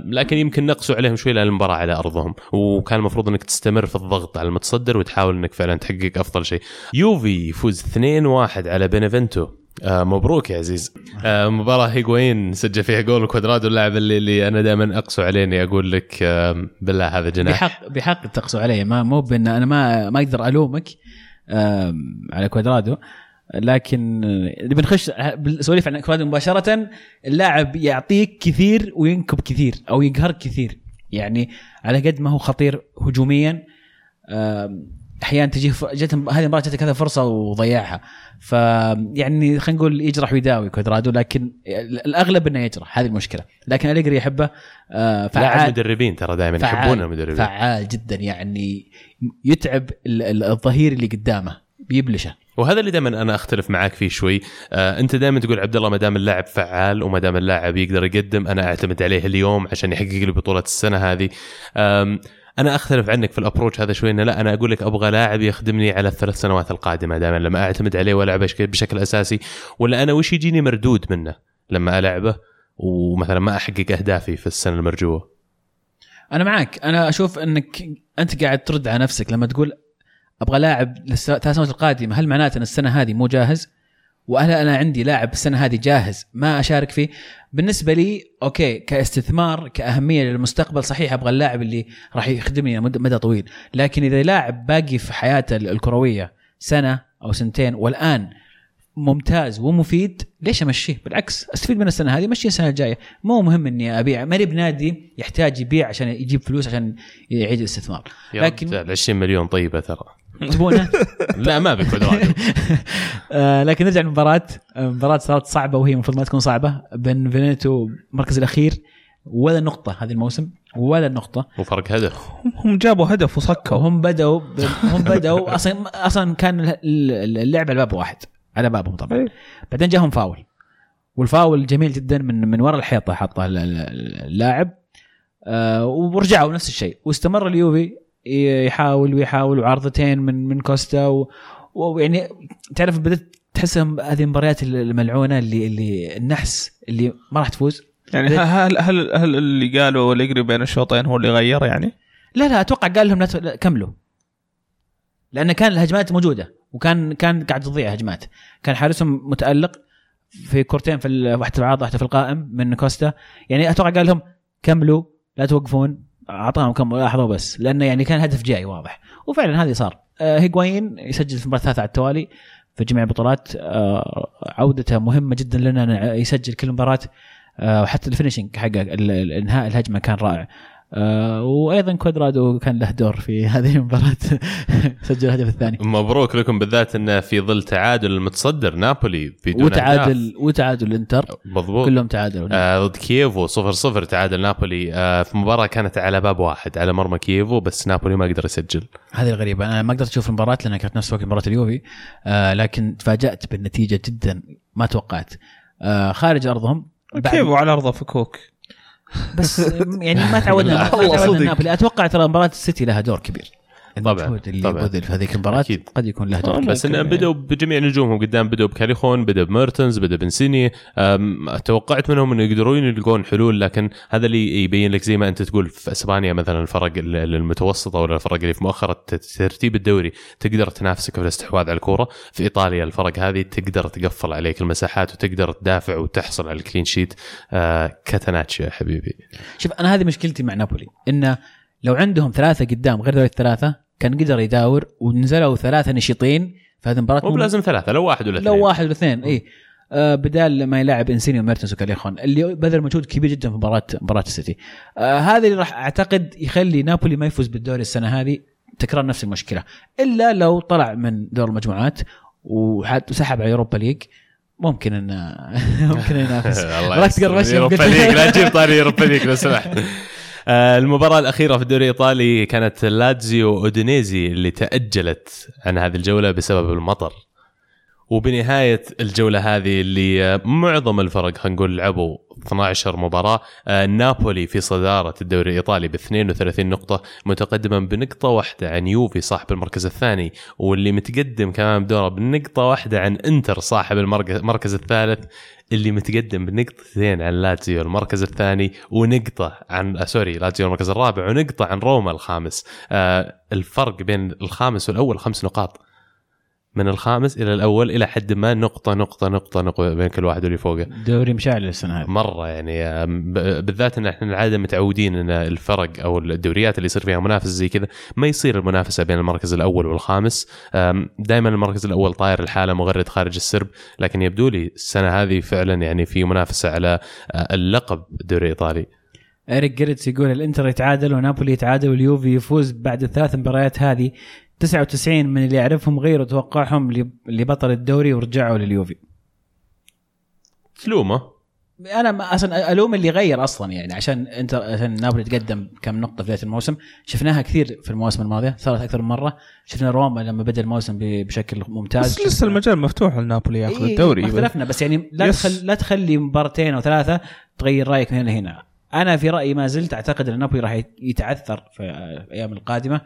لكن يمكن نقصوا عليهم شوي لأن المباراة على أرضهم وكان المفروض إنك تستمر في الضغط على المتصدر وتحاول إنك فعلا تحقق أفضل شيء. يوفي يفوز 2-1 على بينيفنتو آه مبروك يا عزيز. آه مباراة هيغوين سجل فيها جول كوادرادو اللاعب اللي, اللي أنا دائما أقسو عليه إني أقول لك آه بالله هذا جناح. بحق بحق تقسو علي ما مو بأن أنا ما ما أقدر ألومك آم، على كوادرادو. لكن آه، نبي نخش بالسواليف عن كوادرادو مباشرة. اللاعب يعطيك كثير وينكب كثير أو يقهرك كثير. يعني على قد ما هو خطير هجوميا آم، أحيانا تجيه ف- جت هذه المباراة جتك كذا فرصة وضيعها. ف يعني خلينا نقول يجرح ويداوي كوادرادو لكن الأغلب إنه يجرح. هذه المشكلة. لكن أليجري يحبه آه، لاعب فعال. مدربين ترى دائما يحبون المدربين. فعال جدا يعني يتعب ال- ال- الظهير اللي قدامه بيبلشه وهذا اللي دائما أنا أختلف معاك فيه شوي. آه أنت دائما تقول عبد الله ما دام اللاعب فعال وما دام اللاعب يقدر يقدم أنا أعتمد عليه اليوم عشان يحقق لي بطولة السنة هذه. أنا أختلف عنك في ال approach هذا شوي إنه لا أنا أقول لك أبغى لاعب يخدمني على الثلاث سنوات القادمة دائما لما أعتمد عليه والعبه بش- بشكل أساسي. ولا أنا وش يجيني مردود منه لما ألعبه؟ ومثلا ما أحقق أهدافي في السنة المرجوة. أنا معك أنا أشوف إنك أنت قاعد ترد على نفسك لما تقول أبغى لاعب للثلاث سنوات القادمة. هل معناته إن السنة هذه مو جاهز؟ وهل أنا عندي لاعب السنة هذه جاهز؟ ما أشارك فيه؟ بالنسبة لي okay كاستثمار كأهمية للمستقبل صحيح أبغى اللاعب اللي راح يخدمني مدى طويل، لكن إذا لاعب باقي في حياته الكروية سنة أو سنتين والآن ممتاز ومفيد ليش أمشيه؟ بالعكس أستفيد من السنة هذه مشيه السنة الجاية، مو مهم إني أبيع، ماني بنادي يحتاج يبيع عشان يجيب فلوس عشان يعيد الاستثمار. لكن لكن 20 مليون طيبة ترى تبونه؟ لا ما بك كوادرادو آه لكن نرجع للمباراة. المباراة صارت صعبة وهي المفروض ما تكون صعبة. بينيفينتو المركز الأخير. ولا نقطة هذه الموسم ولا نقطة. وفرق هدف. هم جابوا هدف وسكوا وهم بدأوا هم بدأوا أصلا أصلا كان اللعب على باب واحد على بابهم طبعا. إيه. بعدين جاهم فاول. والفاول جميل جدا من من ورا الحيطة حطه ال- ال- اللاعب. آه ورجعوا نفس الشيء. واستمر اليوفي يحاول ويحاول وعارضتين من من كوستا ويعني تعرف بدأت تحسهم هذه المباريات الملعونة اللي اللي النحس اللي ما راح تفوز. يعني هل هل هل اللي قالوا اللي يقري بين الشوطين هو اللي غير يعني؟ لا لا أتوقع قال لهم لا كملوا. لأن كان الهجمات موجودة وكان كان قاعد تضيع هجمات. كان حارسهم متألق في كورتين في واحدة في العارضة واحدة في القائم من كوستا. يعني أتوقع قال لهم كملوا لا توقفون. أعطاهم كم لحظه بس لأنه يعني كان هدف جاي واضح. وفعلا هذه صار. آه هيغوايين يسجل في المباراه الثالثه على التوالي في جميع البطولات. آه عودته مهمة جدا لنا يسجل كل مباراة. آه وحتى ال finishing حقه انهاء الهجمة كان رائع. وأيضا كوادرادو كان له دور في هذه المباراة. سجل الهدف الثاني. مبروك لكم بالذات انه في ظل تعادل المتصدر نابولي بدون أهداف. وتعادل وتعادل الانتر مضبوط. كلهم تعادلوا. آه ضد كييفو 0 0 تعادل نابولي. آه في مباراة كانت على باب واحد على مرمى كييفو بس نابولي ما قدر يسجل. هذه الغريبة. أنا ما قدرت أشوف المباراة لأنها كانت نفس وقت مباراة اليوفي. آه لكن تفاجأت بالنتيجة جدا ما توقعت. آه خارج أرضهم. بعد- كيف وعلى أرضه فكوك. بس يعني ما تعودنا ما تعودنا. نابولي أتوقع ترى مباراة السيتي لها دور كبير المجهود اللي طبعاً. بذل في هذيك المباراة أكيد. قد يكون له دور آه، كبير. بس إنه يعني. بدوا بجميع نجومهم قدام بدوا بكاليخون بدا بميرتنز بدا بنسيني توقعت منهم إنه يقدرون يلقون حلول لكن هذا اللي يبين لك زي ما أنت تقول في إسبانيا مثلا الفرق ال- ال- المتوسطه ولا الفرق اللي في مؤخرة ت- ترتيب الدوري تقدر تنافسك في الاستحواذ على الكورة في إيطاليا الفرق هذه تقدر تقفل عليك المساحات وتقدر تدافع وتحصل على ال clean sheet آه catenaccio يا حبيبي شوف أنا هذه مشكلتي مع نابولي إنه لو عندهم ثلاثة قدام غير ذول الثلاثة كان قدر يداور ونزلوا ثلاثة نشيطين في هذه المباراة مو بلازم ثلاثة لو واحد ولا اثنين. لو واحد ولا اثنين اي آه بدال ما يلعب إنسينيو وميرتنس وكاليخون اللي بذل مجهود كبير جدا في مباراه مباراة السيتي. آه هذا اللي راح أعتقد يخلي نابولي ما يفوز بالدوري السنة هذه تكرار نفس المشكلة. إلا لو طلع من دور المجموعات وسحب على Europa League ممكن انه ممكن ينافس. الله تقرب. وشك. Europa League لا تجيب طاري Europa League لو سمحت. المباراة الأخيرة في الدوري الإيطالي كانت لاتزيو أودينيزي اللي تأجلت عن هذه الجولة بسبب المطر. وبنهاية الجولة هذه اللي معظم الفرق خلينا نقول لعبوا 12 مباراة. آه، نابولي في صدارة الدوري الإيطالي ب 32 نقطة متقدما بنقطة واحدة عن يوفي صاحب المركز الثاني واللي متقدم كمان بدوره بنقطة واحدة عن إنتر صاحب المركز الثالث اللي متقدم بنقطتين عن لاتزيو المركز الثاني ونقطة عن آه سوري لاتزيو المركز الرابع ونقطة عن روما الخامس. آه الفرق بين الخامس والأول خمس نقاط. من الخامس إلى الأول إلى حد ما نقطة نقطة نقطة نقطة بين كل واحد واللي فوقه. دوري مشعل السنة هذه. مرة يعني بالذات إن إحنا العادة متعودين إن الفرق أو الدوريات اللي يصير فيها منافسه زي كذا ما يصير المنافسة بين المركز الأول والخامس. دائما المركز الأول طاير الحالة مغرد خارج السرب لكن يبدو لي السنة هذه فعلا يعني في منافسة على اللقب الدوري الإيطالي. إريك جريتس يقول الإنتر يتعادل ونابولي يتعادل واليوفي يفوز بعد الثلاث مباريات هذه. 99 من اللي يعرفهم غيروا توقعهم لبطل الدوري ورجعوا لليوفي. تلومه أنا أصلا ألوم اللي غير أصلا يعني عشان انت عشان نابولي تقدم كم نقطة في بداية الموسم. شفناها كثير في المواسم الماضية صارت أكثر من مرة. شفنا روما لما بدأ الموسم بشكل ممتاز. بس لسه المجال مفتوح لنابولي ياخذ إيه الدوري. اختلفنا بس يعني لا تخل لا تخلي مباراتين أو ثلاثة تغير رأيك من هنا لهنا. أنا في رأيي ما زلت أعتقد أن نابولي راح يتعثر في الأيام القادمة.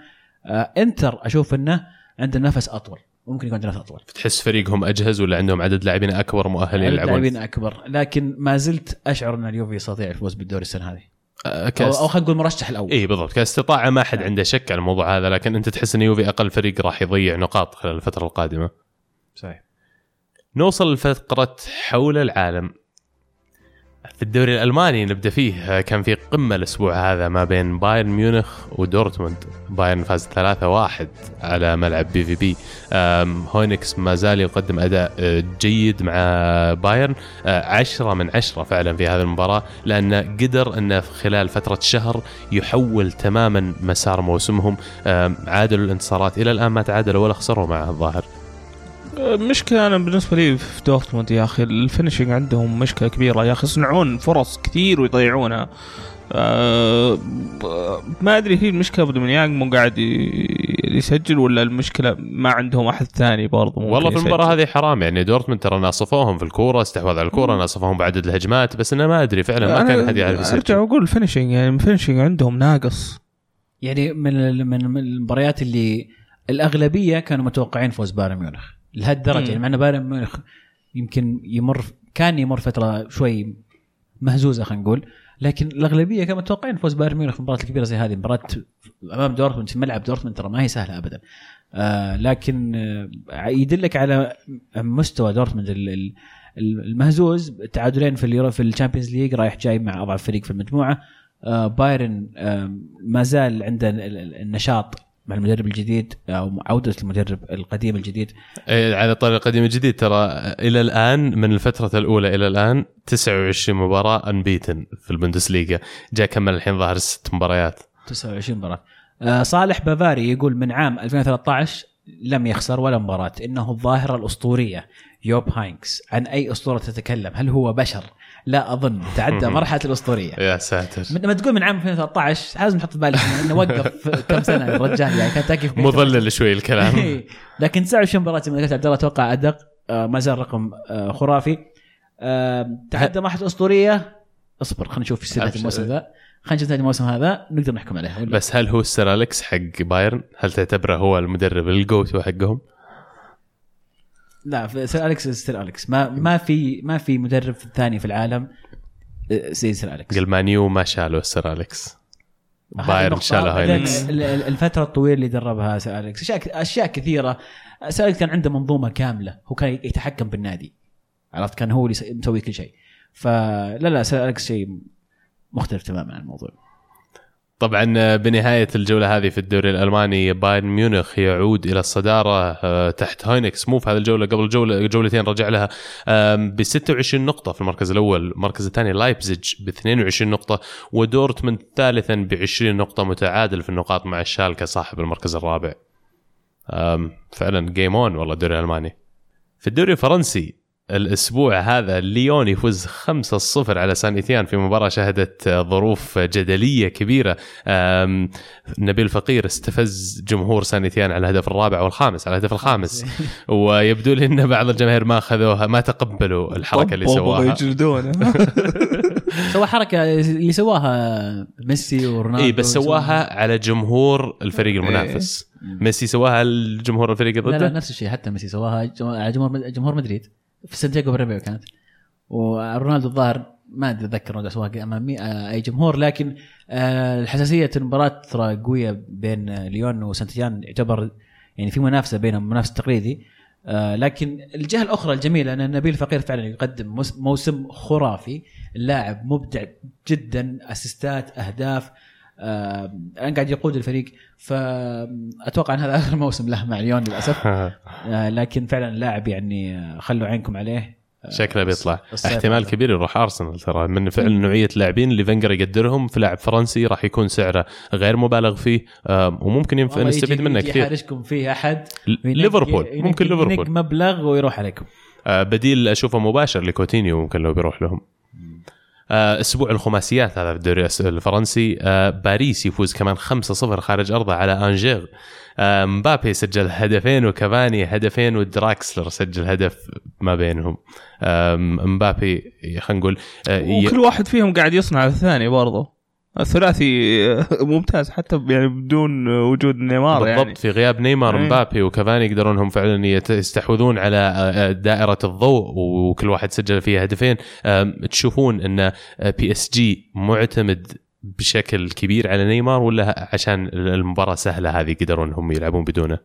انتر أشوف إنه عنده نفس أطول. ممكن يكون عنده نفس أطول. تحس فريقهم أجهز ولا عندهم عدد لاعبين أكبر مؤهلين يلعبون لاعبين أكبر. لكن ما زلت أشعر إن اليوفي يستطيع الفوز بالدوري السنة هذه. أه كاست... أو, خلينا نقول مرشح الأول. اي بالضبط. كاستطاعة ما حد عنده شك على الموضوع هذا لكن أنت تحس إن يوفي أقل فريق راح يضيع نقاط خلال الفترة القادمة. صحيح. نوصل لفقره حول العالم. في الدوري الألماني نبدأ فيه. كان في قمة الأسبوع هذا ما بين بايرن ميونخ ودورتموند. بايرن فاز 3-1 على ملعب BVB. هوينكس ما زال يقدم أداء آه، جيد مع بايرن. 10 آه، من 10 فعلا في هذه المباراة لأنه قدر أنه خلال فترة شهر يحول تماما مسار موسمهم. عادلوا الانتصارات. إلى الآن ما تعادلوا ولا خسروا مع الظاهر. مشكلة أنا بالنسبة لي في دورتموند يا أخي ال finishing عندهم مشكلة كبيرة يا أخي يصنعون فرص كثير ويضيعونها. أه ما أدري هي المشكلة بدون مو قاعد يسجل ولا المشكلة ما عندهم أحد ثاني برضه والله في المباراة هذه حرام يعني دورتموند ترى ناصفوهم في الكورة استحواذ على الكورة ناصفوهم بعدد الهجمات بس أنا ما أدري فعلا ما كان أحد يعرف يسجل. أرجع وأقول ال finishing يعني ال finishing عندهم ناقص. يعني من من المباريات اللي الأغلبية كانوا متوقعين فوز بايرن ميونخ. لهالدرجة. يعني مع ان بايرن ميونخ يمكن يمر كان يمر فترة شوي مهزوزة خلينا نقول لكن الأغلبية كانوا متوقعين فوز بايرن ميونخ في المباراه الكبيره زي هذه مباراة أمام دورتموند في ملعب دورتموند ترى ما هي سهلة ابدا. آه لكن آه يدلك على مستوى دورتموند المهزوز تعادلين في اليورو في الشامبيونز ليج رايح جاي مع أضعف فريق في المجموعة. آه بايرن آه ما زال عنده النشاط مع المدرب الجديد أو عودة المدرب القديم الجديد. إيه على طاري القديم الجديد ترى إلى الآن من الفترة الأولى إلى الآن 29 مباراة unbeaten في البوندسليغا. جاي كمل الحين ظهر ست مباريات. 29 مباراة. آه صالح بافاري يقول من عام 2013 لم يخسر ولا مباراة. إنه الظاهرة الأسطورية. يوب هاينكس عن أي أسطورة تتكلم؟ هل هو بشر؟ لا أظن تعدى مرحلة الأسطورية. يا ساتر. لما تقول من عام 2013 لازم تحط في بالك إنه وقف كم سنة الرجال يعني كان تكي مضلل شوي الكلام. لكن 29 مباراة زي ما قلت عبد الله أتوقع أدق. آه، ما زال رقم آه، خرافي. آه، تعدى مرحلة أسطورية. اصبر خلينا نشوف نهايه الموسم ذا. خلينا نشوف الموسم هذا. نقدر نحكم عليه. بس هل هو السير أليكس حق بايرن؟ هل تعتبره هو المدرب ال go-to حقهم؟ لا سير أليكس سير أليكس. ما ما في ما في مدرب ثاني في العالم آه، زي سير أليكس. قال مان يو ما شالوا سير أليكس. بايرن شالوا هاينكس الفترة الطويلة اللي دربها سير أليكس. أشياء أشياء كثيرة. سير أليكس كان عنده منظومة كاملة. هو كان يتحكم بالنادي. عرفت؟ كان هو اللي مسوي كل شيء. فلا لا سير أليكس شيء مختلف تماما عن الموضوع. طبعا بنهاية الجولة هذه في الدوري الألماني بايرن ميونخ يعود إلى الصدارة آه، تحت هاينكس. مو في هذه الجولة قبل جولة جولتين رجع لها ب 26 نقطة في المركز الأول. المركز الثاني لايبزيج ب 22 نقطة ودورتموند ثالثا ب 20 نقطة متعادل في النقاط مع شالكه صاحب المركز الرابع. فعلا game on والله الدوري الألماني. في الدوري الفرنسي الأسبوع هذا ليون يفوز 5-0 على سانت إتيان في مباراة شهدت ظروف جدلية كبيرة. نبيل فقير استفز جمهور سانت إتيان على الهدف الرابع والخامس على الهدف الخامس. ويبدو لي إن بعض الجماهير ما أخذوها ما تقبلوا الحركة اللي سواها. سوى حركة اللي سواها ميسي ورونالدو اي بس سواها على جمهور الفريق المنافس. ميسي سواها الجمهور الفريق لا لا ضده؟ نفس الشيء حتى ميسي سواها على جمهور جمهور مدريد. في سانتياغو برنابيو كانت. ورونالدو الظاهر ما أتذكر رونالدو سواها أمام آه، أي جمهور لكن آه، الحساسية المباراة ترى قوية بين ليون وسانتيان يعتبر يعني في منافسة بينهم منافس تقليدي. آه، لكن الجهة الأخرى الجميلة أن نبيل فقير فعلا يقدم موس- موسم خرافي اللاعب مبدع جدا أسيستات أهداف. الآن قاعد يقود الفريق. فأتوقع أن هذا آخر موسم له مع ليون للأسف. آه، لكن فعلا لاعب يعني آه، خلوا عينكم عليه. شكله بيطلع. احتمال. كبير يروح أرسنال ترى. من فعلا نوعية اللاعبين اللي فنجر يقدرهم في لاعب فرنسي راح يكون سعره غير مبالغ فيه. وممكن ينفع نستفيد منه كثير. يحارشكم فيه أحد. ليفربول. ممكن ليفربول. مبلغ ويروح عليكم. آه، بديل أشوفه مباشر لكوتينيو ممكن لو بيروح لهم. آه، أسبوع الخماسيات هذا في الدوري الفرنسي. آه، باريس يفوز كمان 5-0 خارج ارضه على أنجير. آه، مبابي سجل هدفين وكافاني هدفين ودراكسلر سجل هدف ما بينهم. مبابي خلينا نقول آه، وكل واحد فيهم قاعد يصنع الثاني برضه الثلاثي ممتاز حتى يعني بدون وجود نيمار بالضبط يعني في غياب نيمار أي. مبابي وكافاني يقدرون هم فعلا يستحوذون على آه، دائرة الضوء وكل واحد سجل فيها هدفين تشوفون إن PSG معتمد بشكل كبير على نيمار ولا عشان المباراة سهلة هذه يقدرون هم يلعبون بدونه؟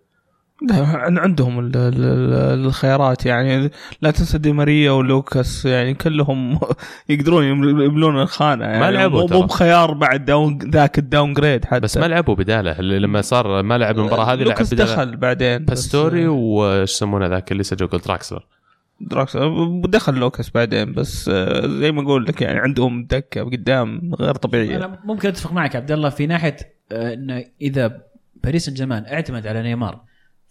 لا عن- عندهم ال- ال- ال- الخيارات يعني. لا تنسى دي ماريا ولوكاس يعني كلهم يقدرون يملون الخانة يعني. لعبوا مو بخيار بعد داون ذاك الداون جريد حتى. بس ما لعبوا بداله. اللي لما صار ما لعب المباراة هذه لعب لوكاس بداله. دخل بعدين باستوري وش يسمونه ذاك اللي سجل جول دراكسلر. دراكس دخل لوكاس بعدين بس آه، زي ما أقول لك يعني عندهم دكة قدام غير طبيعية. أنا ممكن أتفق معك عبد الله في ناحية آه، إنه إذا باريس سان جيرمان اعتمد على نيمار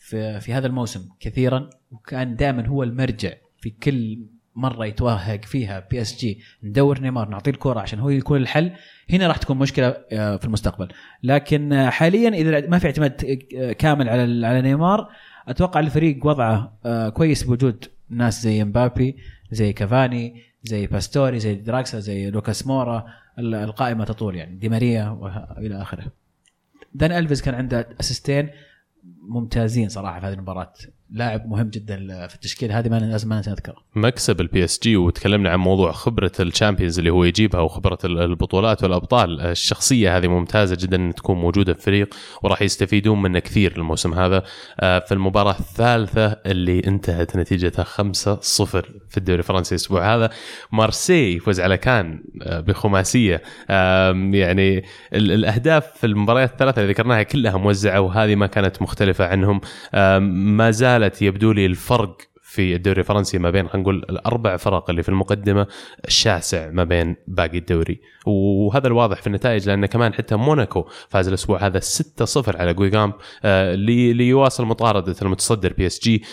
في في هذا الموسم كثيرا وكان دائما هو المرجع في كل مرة يتوهق فيها PSG ندور نيمار نعطيه الكرة عشان هو يكون الحل. هنا راح تكون مشكلة آه، في المستقبل. لكن آه، حاليا إذا ما في اعتماد آه، كامل على على نيمار أتوقع الفريق وضعه كويس بوجود ناس زي مبابي زي كافاني زي باستوري زي دراكسلر زي لوكاس مورا. ال- القائمة تطول يعني. دي ماريا والى آخره. دان ألفيز كان عنده اسيستين ممتازين صراحة في هذه المباراة. لاعب مهم جدا في التشكيل هذه ما لازم ما نذكره. مكسب ال PSG وتكلمنا عن موضوع خبرة الشامبيونز اللي هو يجيبها وخبرة ال- البطولات والأبطال. الشخصية هذه ممتازة جدا إن تكون موجودة في الفريق وراح يستفيدون منه كثير الموسم هذا. آه، في المباراة الثالثة اللي انتهت نتيجتها 5-0 في الدوري الفرنسي الأسبوع هذا. مارسيي يفوز على كان آه، بخماسية. يعني ال- الأهداف في المباريات الثلاثة اللي ذكرناها كلها موزعة وهذه ما كانت مختلفة عنهم. ما زالت يبدو لي الفرق في الدوري الفرنسي ما بين خلينا نقول الأربع فرق اللي في المقدمة شاسع ما بين باقي الدوري. وهذا الواضح في النتائج لأن كمان حتى موناكو فاز الأسبوع هذا 6-0 على جانجامب آه، لي- ليواصل مطاردة المتصدر PSG.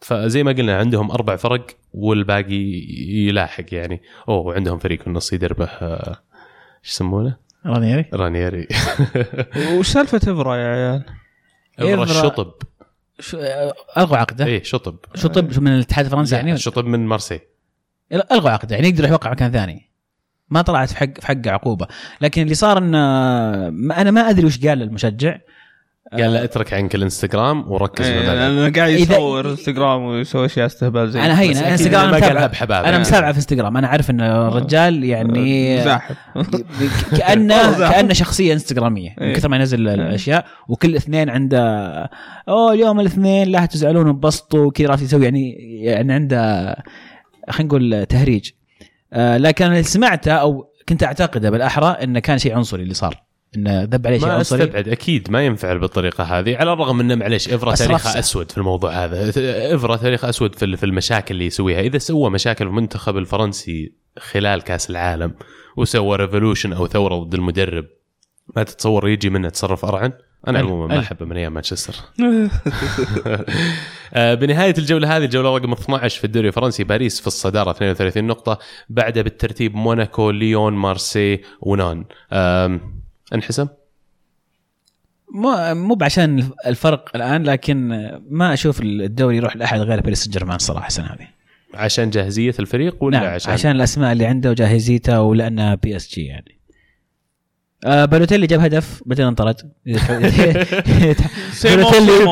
فزي ما قلنا عندهم أربع فرق والباقي يلاحق يعني. أوه وعندهم فريق في النص يدربه آه، إيش يسمونه؟ رانييري. رانييري. وش سالفه افرا يا عيال؟ إبرة- الشطب. شو- ألغوا عقده. إيه شطب. شو طب من الاتحاد الفرنسي يعني؟ الشطب من مارسي. ألغوا عقده يعني يقدر يوقع مكان ثاني. ما طلعت في حق في حقه عقوبة. لكن اللي صار انه ما أنا ما أدري وش قال المشجع. قال له اترك عنك الانستغرام وركز في إيه، الملعب أنا قاعد يصور انستغرام ويسوي أشياء استهبال زي أنا هين أنا إنستغرام ما أنا قالها متابعه بحباب أنا. متابعه في إنستغرام. أنا عارف ان الرجال يعني زاحف كأنه. كأنه شخصية إنستغرامية من إيه. كثر ما ينزل الأشياء. وكل اثنين عنده أوه اليوم الاثنين لا تزعلون انبسطوا. وكذا عرفت يسوي يعني يعني عنده خلينا نقول تهريج. آه لكن اللي سمعته أو كنت أعتقده بالأحرى إنه كان شيء عنصري اللي صار. إنه ذب عليه شيء ما عنصري أستبعد أكيد ما ينفعل بالطريقة هذه على الرغم إنه معليش افرا تاريخه. أسود في الموضوع هذا افرا تاريخ أسود في في المشاكل اللي يسويها إذا سوى مشاكل في المنتخب الفرنسي خلال كأس العالم وسوى revolution أو ثورة ضد المدرب ما تتصور يجي منه تصرف أرعن أنا. عموما ما. أحبه من أيام مانشستر آه، بنهاية الجولة هذه الجولة رقم 12 في الدوري الفرنسي باريس في الصدارة 32 نقطة بعدها بالترتيب موناكو ليون مارسيي ونانت انحسم مو مو بعشان الفرق الآن لكن ما أشوف الدوري يروح لأحد غير باريس سان جيرمان الصراحه السنة هذه. عشان جاهزية الفريق ولا نعم عشان, عشان, عشان الأسماء اللي عنده وجاهزيته ولأنه PSG يعني. آه بالوتيلي جاب هدف بعدين انطرد؟ بالوتيلي؟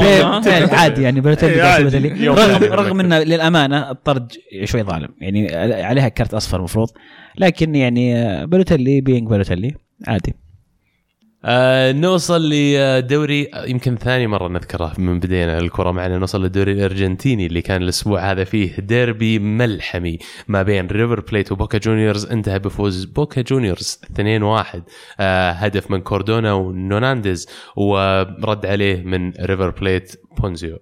يعني عادي يعني بالوتيلي إيه، رغم. رغم إنه للأمانة الطرد شوي ظالم. يعني عليها كرت أصفر المفروض. لكن يعني آه، بالوتيلي being بالوتيلي عادي. آه نوصل لدوري يمكن ثاني مرة نذكره من بدينا الكرة معنا نوصل للدوري الأرجنتيني اللي كان الأسبوع هذا فيه ديربي ملحمي ما بين ريفر بليت وبوكا جونيورز. انتهى بفوز بوكا جونيورز 2-1 آه هدف من كوردونا ونونانديز ورد عليه من ريفر بليت بونزيو.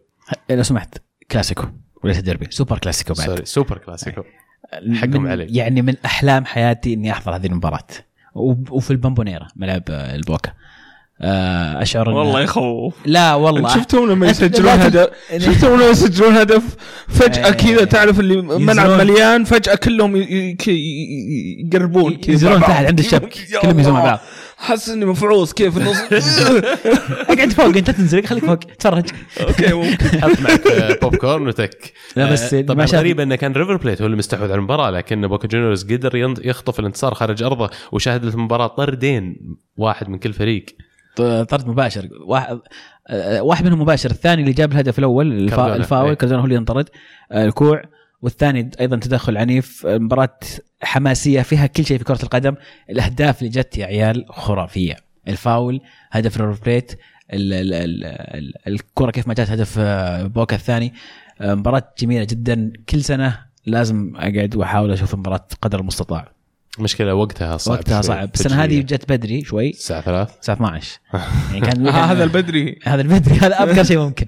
لو سمحت كلاسيكو وليس ديربي سوبر كلاسيكو بعد. sorry سوبر كلاسيكو. حقهم من علي. يعني من أحلام حياتي إني أحضر هذه المباراة. وفي البامبونيرا ملعب آه، البوكا آه، أشعر والله يخوف لا والله شفتهم لما يسجلون هدف شفتهم لما يسجلون هدف فجأة إيه. كذا تعرف اللي ملعب. مليان فجأة كلهم يقربون كذا ينزلون. تحت عند الشبك كلهم ينزلون. بعض حاسس إني مفعوص. كيف؟ في النص أقعد فوق أنت تنزل خليك فوق تفرج. okay ممكن. حط معك بوب كورن وتك. لا، بس آه، اللي طبعا غريب إنه كان ريفر بليت هو اللي مستحوذ على المباراة لكن بوكا جونيورز قدر ين- يخطف الانتصار خارج أرضه وشاهدت المباراة طردين واحد من كل فريق. طرد مباشر. واحد آه، واحد منهم مباشر الثاني اللي جاب الهدف الأول. الفاول إيه. كاردونا هو اللي انطرد آه، الكوع. والثاني أيضا تدخل عنيف مباراة حماسية فيها كل شيء في كرة القدم. الأهداف اللي جت يا عيال خرافية. الفاول هدف ريفر بليت ال- ال- ال- ال- الكرة كيف ما جات هدف آه، بوكا الثاني. آه، مباراة جميلة جدا. كل سنة لازم أقعد وأحاول أشوف المباراة قدر المستطاع. مشكلة وقتها صعب وقتها. صعب. السنة هذه. جت بدري شوي. الساعة ثلاث؟ الساعة 12 يعني كان هذا البدري. هذا البدري. هذا أبكر شيء ممكن.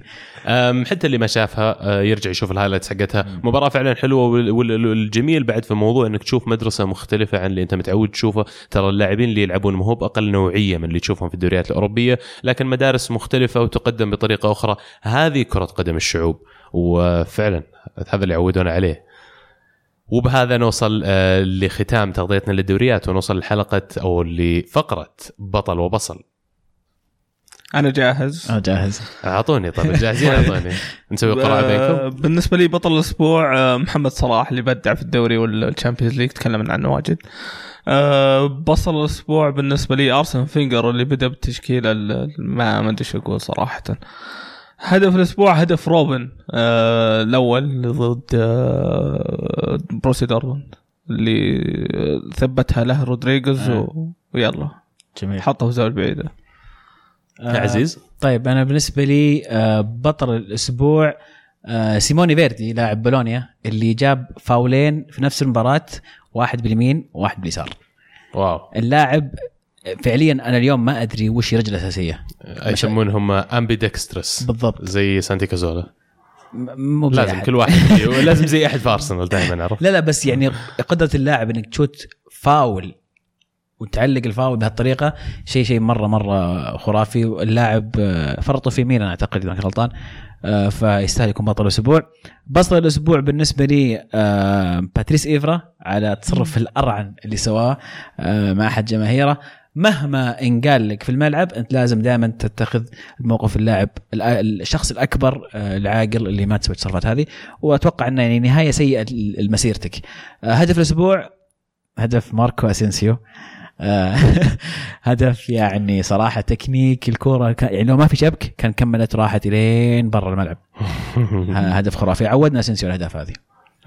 حتى اللي ما شافها أه، يرجع يشوف الهايلايتس حقتها. مباراة فعلا وال- والجميل بعد في الموضوع إنك تشوف مدرسة مختلفة عن اللي أنت متعود تشوفه. ترى اللاعبين اللي يلعبون ما هو بأقل نوعية من اللي تشوفهم في الدوريات الأوروبية لكن مدارس مختلفة وتقدم بطريقة أخرى. هذه كرة قدم الشعوب وفعلا هذا اللي عودونا عليه. وبهذا نوصل آه، لختام تغطيتنا للدوريات ونوصل لحلقة أو لفقرة بطل وبصل. أنا جاهز. أنا جاهز. أعطوني طيب جاهزين أعطوني. نسوي قراءه آه، بينكم؟ بالنسبة لي بطل الأسبوع آه، محمد صلاح اللي بدع في الدوري والشامبيونز ليج تكلمنا عنه واجد. آه، بصل الأسبوع بالنسبة لي أرسن فينجر اللي بدأ بالتشكيلة ال- ما ما أدري إيش أقول صراحة. هدف الأسبوع هدف روبن آه الأول ضد آه بروسيا دورتموند اللي ثبتها له رودريغوز آه. و... ويلا. جميل. حطه في زاوية بعيدة. يا عزيز. طيب أنا بالنسبة لي آه، بطل الأسبوع آه، سيموني فيردي لاعب بولونيا اللي جاب فاولين في نفس المباراة واحد باليمين وواحد باليسار. wow. اللاعب فعليا أنا اليوم ما أدري وش رجلة الاساسيه يسمونهم ambidextrous بالضبط. زي سانتي كازولا. مو لازم أحد. كل واحد. لازم زي أحد في أرسنال دائما عرفت؟ لا لا بس يعني قدرة اللاعب إنك تشوت فاول وتعلق الفاول بهالطريقه شيء شيء مره مرة خرافي. اللاعب آه، فرطوا في ميلان أعتقد إذا غلطان آه، فيستاهل يكون بطل الأسبوع. بطل الأسبوع بالنسبة لي آه، باتريس إيفرا على التصرف الأرعن اللي سواه مع أحد جماهيره. مهما انقال لك في الملعب أنت لازم دائما تتخذ موقف اللاعب الشخص الأكبر العاقل اللي ما تسوي التصرفات هذه. وأتوقع إنه يعني نهاية سيئة لمسيرتك. هدف الأسبوع هدف ماركو أسينسيو. هدف يعني صراحة تكنيك الكورة كان- يعني لو ما في شبك كان كملت راحت إلين برا الملعب. هدف خرافي. عودنا أسينسيو الأهداف هذه.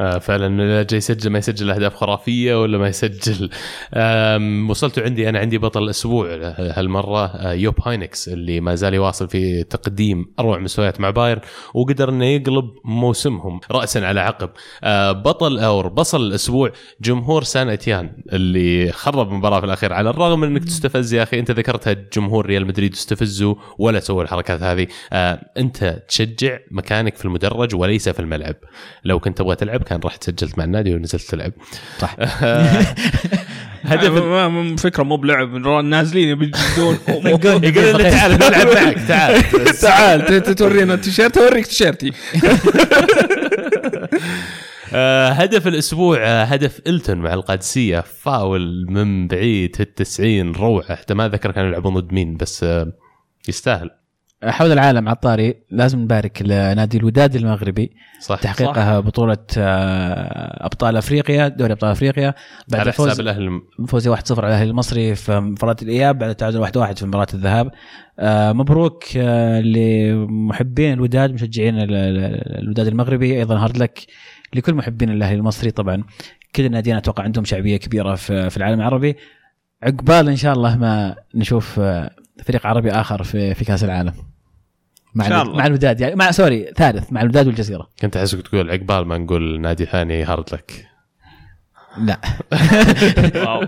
آه فعلا جاي يسجل ما يسجل أهداف خرافية ولا ما يسجل. وصلتوا عندي أنا عندي بطل الأسبوع هالمرة آه، يوب هاينكس اللي ما زال يواصل في تقديم أروع مستويات مع بايرن وقدر إنه يقلب موسمهم راسا على عقب. آه، بطل أو بصل الأسبوع جمهور سان إتيان اللي خرب المباراة في الأخير على الرغم من إنك تستفز يا أخي أنت ذكرتها جمهور ريال مدريد استفزوا ولا سووا الحركات هذه. أنت تشجع مكانك في المدرج وليس في الملعب. لو كنت تبغى تلعب كان رحت سجلت مع النادي ونزلت تلعب. صح. هدف ما- ما- فكرة مو بلعب نازلين يبجدون يقول لي تعال نلعب معك تعال. تعال. ت- ت- تورينا التيشيرت اوريك تيشيرتي. آه، هدف الأسبوع آه، هدف إلتون مع القادسية. فاول من بعيد في التسعين روعة. حتى ما أذكر كانوا يلعبون ضد مين بس آه، يستاهل. حول العالم على الطاري لازم نبارك لنادي الوداد المغربي صح. تحقيقها بطولة آه، أبطال أفريقيا دوري أبطال أفريقيا. بعد على حساب الأهل فوز 1-0 على الأهلي المصري في مباراة الإياب بعد التعادل 1-1 في مباراة الذهاب. آه، مبروك آه، لمحبين الوداد مشجعين ال- ال- الوداد المغربي. أيضا هارد لك لكل محبين الأهلي المصري. طبعا كل الناديين أتوقع عندهم شعبية كبيرة في العالم العربي. عقبال إن شاء الله ما نشوف فريق عربي آخر في في كأس العالم. مع شاء الله. مع الوداد يعني مع sorry ثالث مع الوداد والجزيرة. كنت أحسك تقول عقبال ما نقول نادي ثاني هارد لك. لا.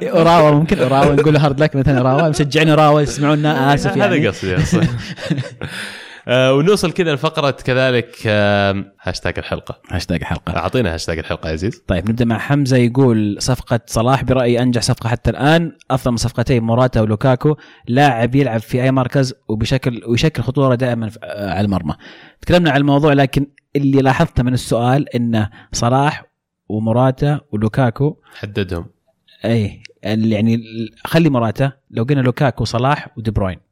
أوراوا ممكن أوراوا نقول hard luck مثلا أوراوا مشجعين أوراوا يسمعونا آسف يعني. هذا قصدي أصلا. ونوصل كذا لفقرة كذلك آه، هاشتاج الحلقة. هاشتاج حلقه أعطينا هاشتاج الحلقة يا عزيز. طيب نبدأ مع حمزة يقول صفقة صلاح برأيي أنجح صفقة حتى الآن. أفضل من صفقتين موراتا ولوكاكو. لاعب يلعب في أي مركز وبشكل ويشكل خطورة دائما آه، على المرمى. تكلمنا عن الموضوع لكن اللي لاحظته من السؤال إنه صلاح وموراتا ولوكاكو. حددهم. اي يعني خلي موراتا. لو قلنا لوكاكو صلاح ودي بروين.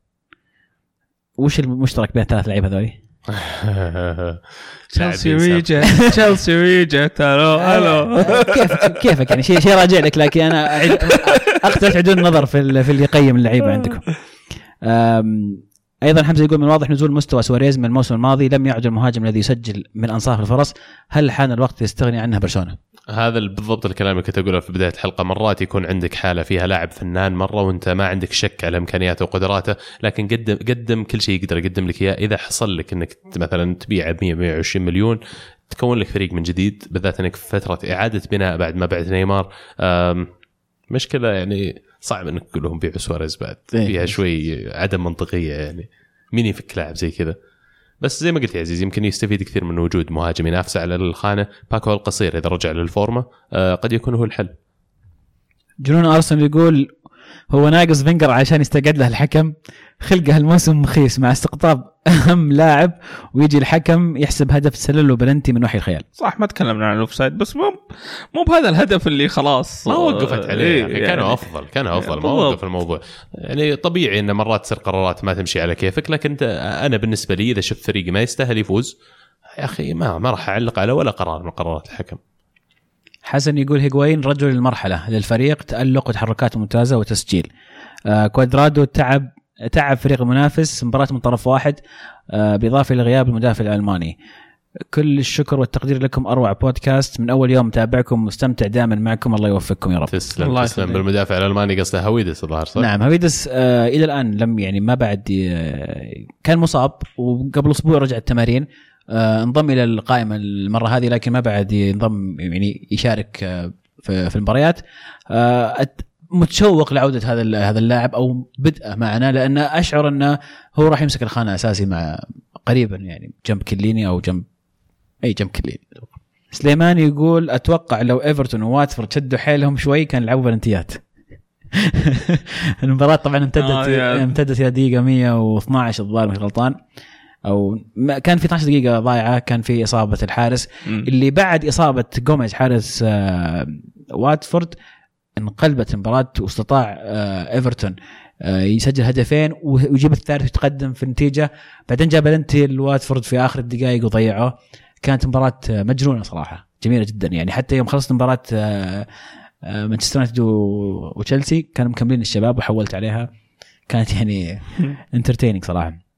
وش المشترك بين الثلاث لعيبة هذول؟ تشيلسي ويجت تشيلسي ويجت ألو ألو كيفك كيفك يعني شيء شيء راجع لك لكن أنا اقترح عدول النظر في في اللي يقيم اللعيبة عندكم. أيضا حمزة يقول من واضح نزول مستوى سواريز من الموسم الماضي لم يعد المهاجم الذي يسجل من أنصاف الفرص هل حان الوقت يستغني عنها برشلونة؟ هذا بالضبط الكلام اللي كنت أقوله في بداية الحلقة. مرات يكون عندك حالة فيها لاعب فنان مرة وأنت ما عندك شك على إمكانياته وقدراته لكن قدم قدم كل شيء يقدر. يقدم لك إياه. إذا حصل لك إنك مثلا تبيعه ب 100 120 مليون تكون لك فريق من جديد بالذات إنك في فترة إعادة بناء بعد ما بعت نيمار. مشكلة يعني صعب إنك تقول لهم بيعوا سواريز بعد. إيه. فيها شوي عدم منطقية يعني. مين يفك لاعب زي كذا؟ بس زي ما قلت يا عزيز يمكن يستفيد كثير من وجود مهاجم ينافسه على الخانة. باكو القصير إذا رجع لل form آه، قد يكون هو الحل. جنون أرسنال يقول هو ناقص فينجر عشان يستقعد له الحكم. خلقه هالموسم مخيس مع استقطاب أهم لاعب ويجي الحكم يحسب هدف تسلل له بلنتي من وحي الخيال. صح ما تكلمنا عن ال offside بس مو مو بهذا الهدف اللي خلاص ما وقفت عليه إيه، يعني. كانوا أفضل كانوا أفضل ما. وقف الموضوع. يعني طبيعي إن مرات تصير قرارات ما تمشي على كيفك لكن أنا بالنسبة لي إذا شفت فريقي ما يستاهل يفوز يا أخي ما ما راح أعلق على ولا قرار من قرارات الحكم. حسن يقول هيغوين رجل المرحله للفريق تألق وتحركات ممتازة وتسجيل. آه كوادرادو تعب تعب فريق المنافس مباراة من طرف واحد آه بإضافة لغياب المدافع الألماني. كل الشكر والتقدير لكم أروع بودكاست. من أول يوم متابعكم مستمتع دائما معكم. الله يوفقكم يا رب. تسلم الله تسلم. يخليك. بالمدافع الألماني قصده هويدس الظاهر صح؟ نعم هويدس آه إلى الآن لم يعني ما بعد آه كان مصاب وقبل أسبوع رجع التمارين. انضم إلى القائمة المرة هذه لكن ما بعد ينضم يعني يشارك آه في, المباريات. آه متشوق لعودة هذا هذا اللاعب أو بدءه معنا لأن أشعر أنه هو راح يمسك الخانة أساسي مع قريبا يعني جنب كليني أو جنب أي جنب كليني. سليمان يقول أتوقع لو إيفرتون وواتفورد شدوا حيلهم شوي كان لعبوا بلنتيات. المباراة طبعا امتدت آه،. امتدت إلى دقيقة 112 الظاهر مش غلطان. أو ما كان في 12 دقيقة ضايعة كان في إصابة الحارس. مم. اللي بعد إصابة جوميز حارس آه، واتفورد انقلبت المباراة واستطاع آه، إيفرتون آه، يسجل هدفين ويجيب الثالث ويتقدم في النتيجة. بعدين جاب بلنتي لواتفورد في آخر الدقائق وضيعه. كانت مباراة آه، مجنونة صراحة جميلة جدا. يعني حتى يوم خلصت مباراة آه، مانشستر يونايتد وتشيلسي كانوا مكملين الشباب وحولت عليها. كانت يعني entertaining صراحة.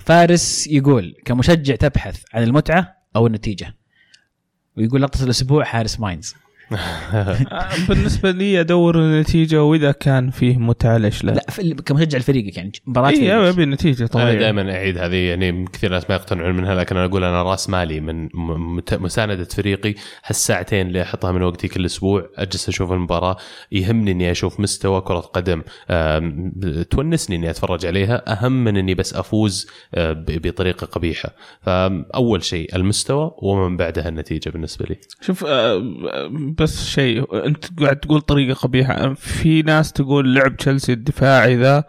فارس يقول كمشجع تبحث عن المتعة أو النتيجة. ويقول لقطة الأسبوع حارس ماينز. بالنسبة لي أدور النتيجة وإذا كان فيه متعة ليش لا؟ لا كمشجع لفريقك يعني مباراة اي. أبي النتيجة أنا طبيعي دائما أعيد هذه يعني كثير ناس ما يقتنعون منها لكن أنا أقول أنا راس مالي من مساندة فريقي هالساعتين اللي أحطها من وقتي كل أسبوع أجلس أشوف المباراة يهمني إني أشوف مستوى كرة قدم تونسني إني أتفرج عليها اهم من إني بس أفوز آه، بطريقة قبيحة فأول شيء المستوى ومن بعدها النتيجة بالنسبة لي شوف آه، بس شيء انت قاعد تقول طريقة قبيحة. في ناس تقول لعب تشيلسي الدفاعي ذا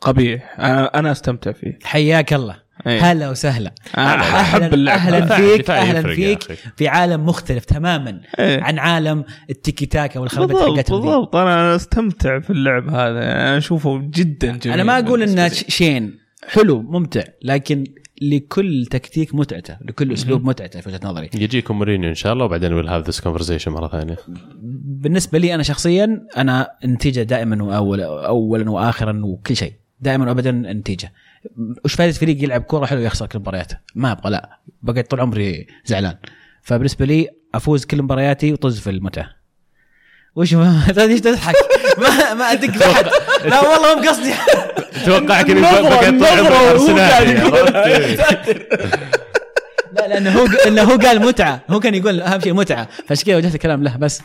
قبيح. أنا أنا أستمتع فيه. حياك الله. إيه. هلا وسهلا. أحب أهلا اللعب. أهلا هذا. فيك دفاع أهلا فيك. في عالم مختلف تماما إيه. عن عالم التيكي تاكا بالضبط حقتهم. بالضبط. أنا أستمتع في اللعب هذا. يعني أنا أشوفه جدا جميل. أنا ما أقول إنه شين. حلو ممتع. لكن لكل تكتيك متعته لكل أسلوب متعته في وجهة نظري. يجيكم مورينيو إن شاء الله وبعدين we'll have this conversation مرة ثانية. بالنسبة لي أنا شخصيا أنا النتيجه دائما واول اولا واخرا وكل شيء. دائما وابدا النتيجه وش فائده فريق يلعب كورة حلو يخسر كل مبارياته؟ ما أبغى لا. بقعد طول عمري زعلان. فبالنسبة لي أفوز كل مبارياتي وطز في المتعة. وش ما ليش تضحك. ما ما أدق بحد لا والله مو بقصدي توقعك إني عرفت؟ لا لأنه هو انه هو قال متعة. هو كان يقول أهم شيء متعة. فعشان كذا وجهت الكلام له بس.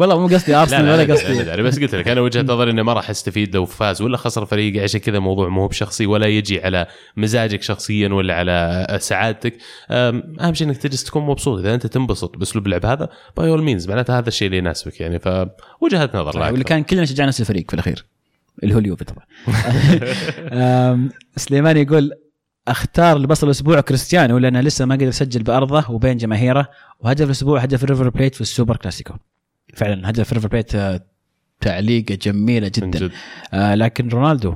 والله مو قصدي ارسنال لا ولا قصدي بس قلت لك أنا وجهة نظري إنه ما راح استفيد لو فاز ولا خسر فريقي عشان كذا موضوع مو بشخصي ولا يجي على مزاجك شخصيا ولا على سعادتك. أهم شيء إنك تجلس تكون مبسوط. إذا أنت تنبسط بأسلوب اللعب هذا by all means معناته هذا الشيء اللي يناسبك يعني. فوجهة نظر لا واللي. كان كلنا شجعنا نفس الفريق في الأخير اللي هو اليوفي طبعا. سليمان يقول أختار البصل الأسبوع كريستيانو لأنه لسه ما قدر يسجل بأرضه وبين جماهيره وهدف الأسبوع هدف ريفر بليت في السوبر كلاسيكو. فعلا هدف ريفر بليت آه، تعليقه جميله جدا. جد. آه لكن رونالدو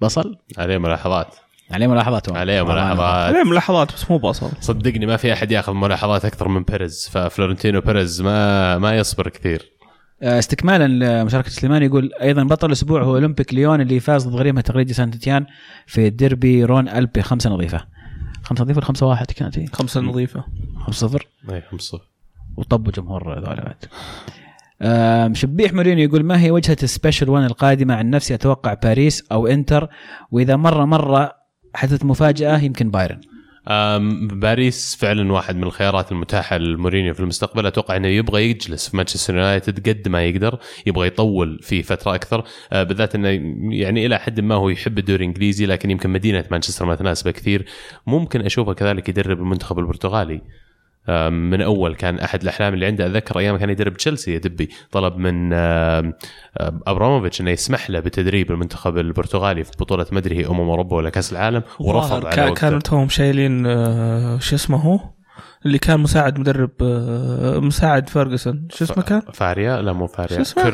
بصل؟ عليه ملاحظات. عليه ملاحظات. عليه ملاحظات. عليه ملاحظات بس مو بصل. صدقني ما في أحد ياخذ ملاحظات أكثر من بيريز. ففلورنتينو بيريز ما ما يصبر كثير. آه، استكمالا لمشاركة سليمان يقول أيضا بطل الأسبوع هو أولمبيك ليون اللي فاز ضد غريمه تقليدي سانت تيان في ديربي رون ألب. خمسة نظيفة. خمسة نظيفة ولا خمسه واحد كانت هي. خمسة نظيفة. خمسة صفر. اي 5 وطبوا جمهور ذولا بعد. شبيح مورينيو يقول ما هي وجهة ال special 1 القادمة عن نفسي أتوقع باريس أو إنتر؟ وإذا مرة مرة حدثت مفاجأة يمكن بايرن. باريس فعلا واحد من الخيارات المتاحة لمورينيو في المستقبل. أتوقع إنه يبغى يجلس في مانشستر يونايتد قد ما يقدر يبغى يطول في فترة أكثر. أه، بالذات إنه يعني إلى حد ما هو يحب الدوري الإنجليزي لكن يمكن مدينة مانشستر ما تناسبه كثير. ممكن أشوفه كذلك يدرب المنتخب البرتغالي. من أول كان أحد الأحلام اللي عنده أتذكر أيام كان يدرب تشيلسي يا دوبي طلب من أبراموفيتش إنه يسمح له بتدريب المنتخب البرتغالي في بطولة ما أدري هي أمم أوروبا ولا كأس العالم ورفض على كان- وقته. كانوا توهم شايلين آه، شو اسمه هو اللي كان مساعد مدرب آه، مساعد فيرجسون شو اسمه كان؟ فاريا لا مو فاريا اسمه؟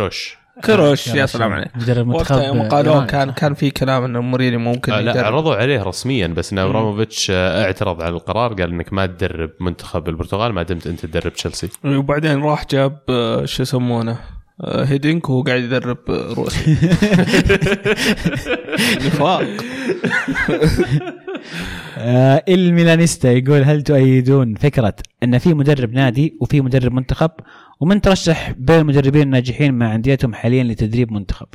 كروش يا سلام عليك. مدرب منتخب وقتها يوم قالوا إيران. كان كان في كلام إنه مورينيو ممكن آه لا يدرب. عرضوا عليه رسميا بس إن أبراموفيتش آه، اعترض على القرار قال إنك ما تدرب منتخب البرتغال ما دمت أنت تدرب تشيلسي. وبعدين راح جاب آه، شو يسمونه آه، هيدينك وهو قاعد يدرب آه، روسيا. نفاق. آه الميلانيستا يقول هل تؤيدون فكرة أن في مدرب نادي وفي مدرب منتخب؟ ومن ترشح بين المدربين الناجحين مع أنديتهم حاليا لتدريب منتخب.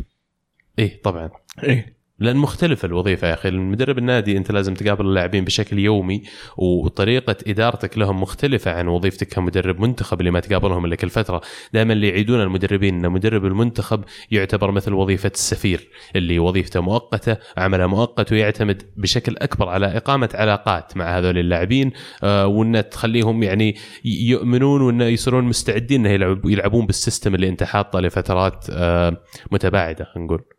إيه طبعا. إيه. لأن مختلفة الوظيفة يا أخي. المدرب النادي أنت لازم تقابل اللاعبين بشكل يومي وطريقة إدارتك لهم مختلفة عن وظيفتك كمدرب منتخب اللي ما تقابلهم إلا كل فترة. دائما اللي يعيدون المدربين إن مدرب المنتخب يعتبر مثل وظيفة السفير اللي وظيفته مؤقتة عمله مؤقت ويعتمد بشكل أكبر على إقامة علاقات مع هذول اللاعبين آه، وإن تخليهم يعني يؤمنون وإن يصيرون مستعدين إنه يلعب يلعبون بالسيستم اللي أنت حاطه لفترات آه، متباعدة نقول.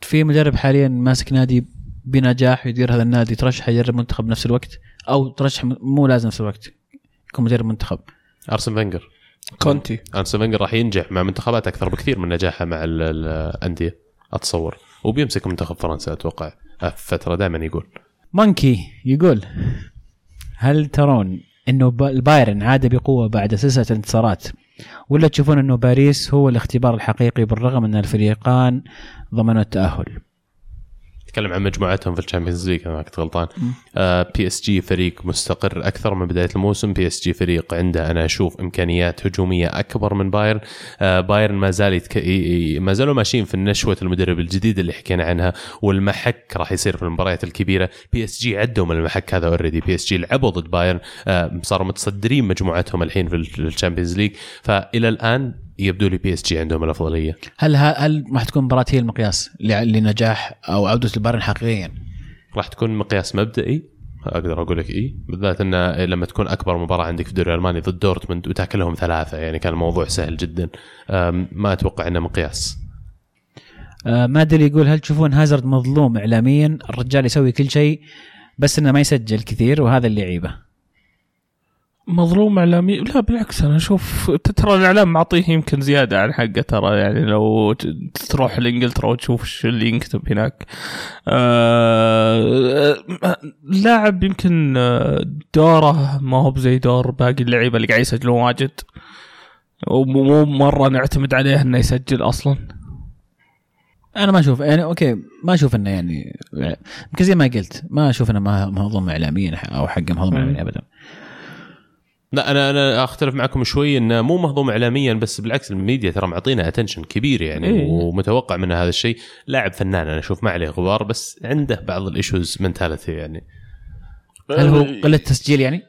في مدرب حاليا ماسك نادي بنجاح يدير هذا النادي ترشح يدرب منتخب بنفس الوقت؟ أو ترشح مو لازم نفس الوقت يكون مدرب منتخب. أرسن فينجر. كونتي. أرسن فينجر راح ينجح مع منتخبات أكثر بكثير من نجاحه مع ال- ال- الأندية أتصور. وبيمسك منتخب فرنسا أتوقع. في فتره دائما يقول. مونكي يقول هل ترون إنه البايرن عاد بقوة بعد سلسلة انتصارات؟ ولا تشوفون أنه باريس هو الاختبار الحقيقي بالرغم ان الفريقان ضمنوا التأهل. تكلم عن مجموعتهم في الشامبيونز ليج أنا ما كنت غلطان. بي اس جي فريق مستقر أكثر من بداية الموسم. بي اس جي فريق عنده أنا أشوف إمكانيات هجومية أكبر من بايرن آه بايرن ما زال يتك... ي- ما زالوا ماشيين في نشوة المدرب الجديد اللي حكينا عنها والمحك راح يصير في المباريات الكبيرة. بي اس جي عدوا من المحك هذا already بي اس جي لعبوا ضد بايرن آه صاروا متصدرين مجموعتهم الحين في الشامبيونز ليج. فإلى الآن يبدو لي بي إس جي عندهم الأفضلية هل هل راح تكون مباراة هي المقياس لنجاح أو عودة البايرن حقيقيا؟ راح تكون مقياس مبدئي أقدر أقول لك إي بالذات انه لما تكون أكبر مباراة عندك في الدوري الألماني ضد دورتموند وتأكلهم ثلاثة يعني كان الموضوع سهل جدا ما أتوقع إنه مقياس آه مادري يقول هل تشوفون هازارد مظلوم اعلاميا؟ الرجال يسوي كل شيء بس إنه ما يسجل كثير وهذا اللي يعيبه. مظلوم إعلامي لا بالعكس أنا أشوف ترى الإعلام معطيه يمكن زيادة عن حقه ترى يعني لو تروح لإنجلترا وتشوف إيش اللي ينكتب هناك. آه لاعب يمكن آه، دوره ما هو بزي دور باقي اللعيبة اللي قاعد يسجلون واجد. ومو مو مرة نعتمد عليه إنه يسجل أصلا. أنا ما أشوف يعني أوكي ما أشوف إنه يعني يمكن زي ما قلت ما أشوف إنه ما مهضوم اعلاميا أو حقه مهضوم. اعلاميا ابدا. لا أنا أنا أختلف معكم شوي إنه مو مهضوم اعلاميا بس بالعكس الميديا ترى معطينا attention كبير يعني إيه. ومتوقع منه هذا الشيء لاعب فنان أنا أشوف ما عليه غبار بس عنده بعض ال issues mentality يعني هل هو قلة تسجيل يعني؟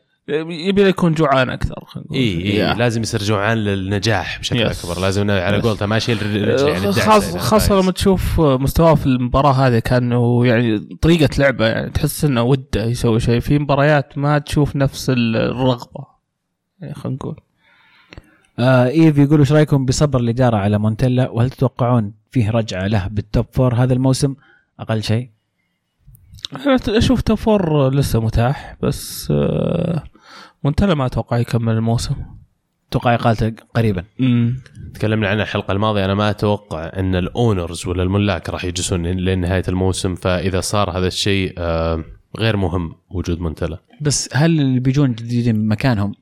يبي يكون جوعان أكثر خلينا نقول. اي اي يا. لازم يصير جوعان للنجاح بشكل yes. أكبر لازم على قولته ماشي الرجل يعني يعني خاصة vibes. لما تشوف مستواه في المباراة هذه كأنه يعني طريقة لعبه يعني تحس إنه ودة يسوي شيء في مباريات ما تشوف نفس الرغبة يعني خلينا نقول. آه إيف يقول إيش رأيكم بصبر الإدارة على مونتيلا؟ وهل تتوقعون فيه رجعة له بال top four هذا الموسم؟ أقل شيء. أنا أشوف top four لسه متاح بس آه، مونتلا ما أتوقع يكمل الموسم. أتوقع اقالته قريبا. تكلمنا عنها الحلقة الماضية. أنا ما أتوقع إن الأونرز ولا الملاك راح يجلسون لنهاية الموسم. فإذا صار هذا الشيء آه، غير مهم وجود منتلا بس هل اللي بيجون جديدين مكانهم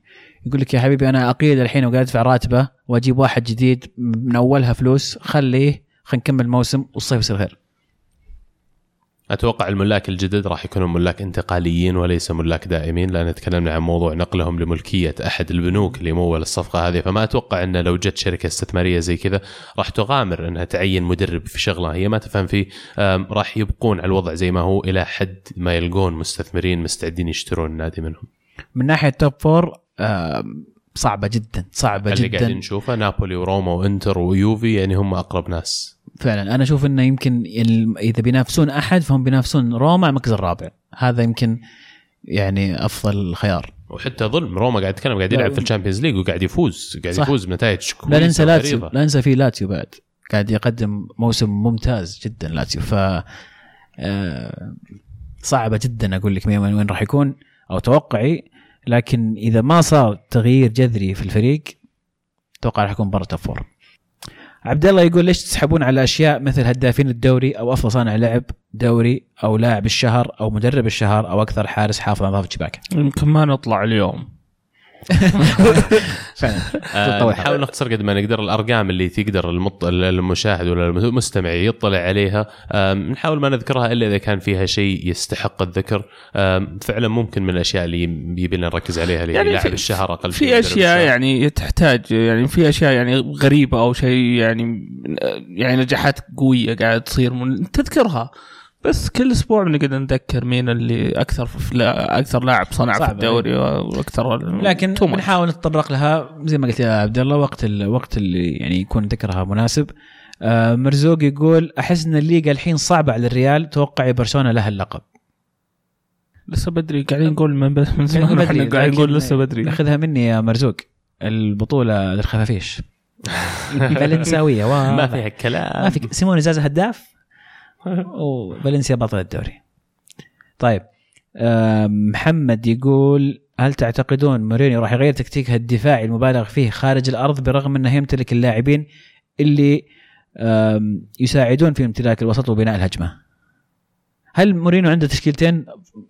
يقول لك يا حبيبي أنا أقيل الحين وقاعد أدفع راتبة وأجيب واحد جديد من أولها فلوس خليه خلينا نكمل الموسم والصيف يصير خير. أتوقع الملاك الجدد راح يكونوا ملاك انتقاليين وليس ملاك دائمين لأن تكلمنا عن موضوع نقلهم لملكية أحد البنوك اللي مول الصفقة هذه. فما أتوقع انه لو جت شركة استثمارية زي كذا راح تغامر إنها تعين مدرب في شغلة. هي ما تفهم فيه راح يبقون على الوضع زي ما هو إلى حد ما يلقون مستثمرين مستعدين يشترون النادي منهم. من ناحية top four صعبة جدا صعبة اللي قاعدين جدا نشوفه نابولي وروما وإنتر ويوفي يعني هم أقرب ناس. فعلا. أنا أشوف إنه يمكن إذا بينافسون أحد فهم بينافسون روما المركز الرابع. هذا يمكن يعني أفضل خيار. وحتى ظلم روما قاعد يتكلم قاعد يلعب في الشامبيونز ليج وقاعد يفوز قاعد صح. يفوز بنتائج لا ننسى لاتسيو. لا ننسى في لاتسيو بعد. قاعد يقدم موسم ممتاز جدا لاتسيو. ف آه، صعبة جدا أقول لك وين وين راح يكون. أو توقعي لكن إذا ما صار تغيير جذري في الفريق أتوقع راح يكون برا top عبد الله يقول ليش تسحبون على أشياء مثل هدافين الدوري أو أفضل صانع لعب دوري أو لاعب الشهر أو مدرب الشهر أو أكثر حارس حافظ على نظافة شباكه يمكن ما نطلع اليوم. فعلا آه،. نحاول نختصر قد ما نقدر الأرقام اللي تقدر المط... المشاهد ولا المستمع يطلع عليها نحاول ما نذكرها إلا إذا كان فيها شيء يستحق الذكر فعلا ممكن من الأشياء اللي يبي لنا نركز عليها اللي يعني لاعب في- الشهر أقل شيء في أشياء الشهر. يعني تحتاج يعني في أشياء يعني غريبة أو شيء يعني يعني نجاحات قوية قاعدة تصير من تذكرها بس كل أسبوع بنقعد نذكر مين اللي أكثر في لا أكثر لاعب صنع في صعب الدوري وأكثر لكن. بنحاول نتطرق لها. زي ما قلت يا عبد الله وقت الوقت اللي يعني يكون ذكرها مناسب آه مرزوق يقول أحس إن الليغا الحين صعبة على الريال توقعي برشلونة لها اللقب. لسه بدري. قاعدين نقول من, من زمان إحنا قاعدين نقول لسه بدري. خذها مني يا مرزوق. البطولة للخفافيش. فالنساويه ما. فيها كلام. ما في سيمون زازا هداف؟ وفالنسيا بطل الدوري. طيب محمد يقول هل تعتقدون مورينيو راح يغير تكتيكه الدفاعي المبالغ فيه خارج الأرض برغم إنه يمتلك اللاعبين اللي يساعدون في امتلاك الوسط وبناء الهجمة؟ هل مورينو عنده تشكيلتين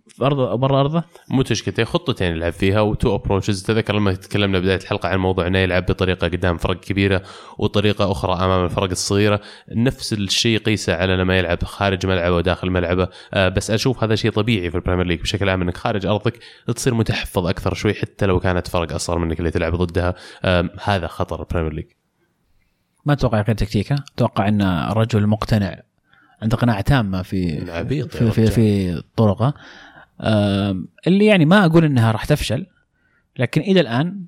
في ارضه برا أرضه؟ مو تشكيلتين خطتين يلعب فيها و two approaches تذكر لما تكلمنا بداية الحلقة عن موضوع إنه يلعب بطريقة قدام فرق كبيرة وطريقة أخرى أمام الفرق الصغيرة. نفس الشيء قيسه على لما يلعب خارج ملعبه وداخل ملعبه. آه بس أشوف هذا شيء طبيعي في البريمير ليج بشكل عام إنك خارج أرضك تصير متحفظ أكثر شوي حتى لو كانت فرق أصغر منك اللي تلعب ضدها. آه هذا خطر البريمير ليج. ما أتوقع غير تكتيكه؟ أتوقع إن الرجل مقتنع عنده قناعة تامة في عبيط يا في في. في طرقة. اللي يعني ما أقول إنها راح تفشل لكن إلى الآن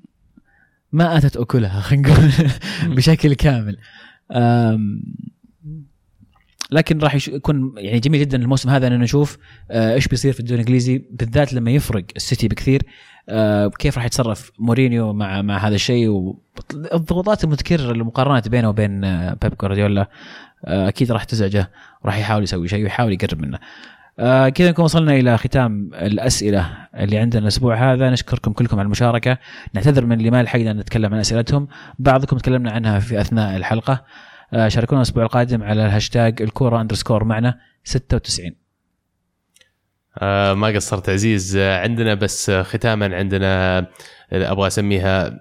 ما أتت أكلها خلينا نقول بشكل كامل. لكن راح يكون يعني جميل جدا الموسم هذا ان نشوف آه، إيش بيصير في الدوري الإنجليزي بالذات لما يفرق السيتي بكثير آه، كيف راح يتصرف مورينيو مع مع هذا الشيء والضغوطات المتكررة المقارنات بينه وبين آه، بيب جوارديولا أكيد راح تزعجه وراح يحاول يسوي شيء ويحاول يقرب منه. كذا نكون وصلنا إلى ختام الأسئلة اللي عندنا الأسبوع هذا. نشكركم كلكم على المشاركة. نعتذر من اللي ما لحقنا نتكلم عن أسئلتهم. بعضكم تكلمنا عنها في أثناء الحلقة. شاركونا الأسبوع القادم على الهاشتاج الكورة underscore معنا 96 آه ما قصرت عزيز. آه عندنا بس آه ختاما عندنا آه، أبغى أسميها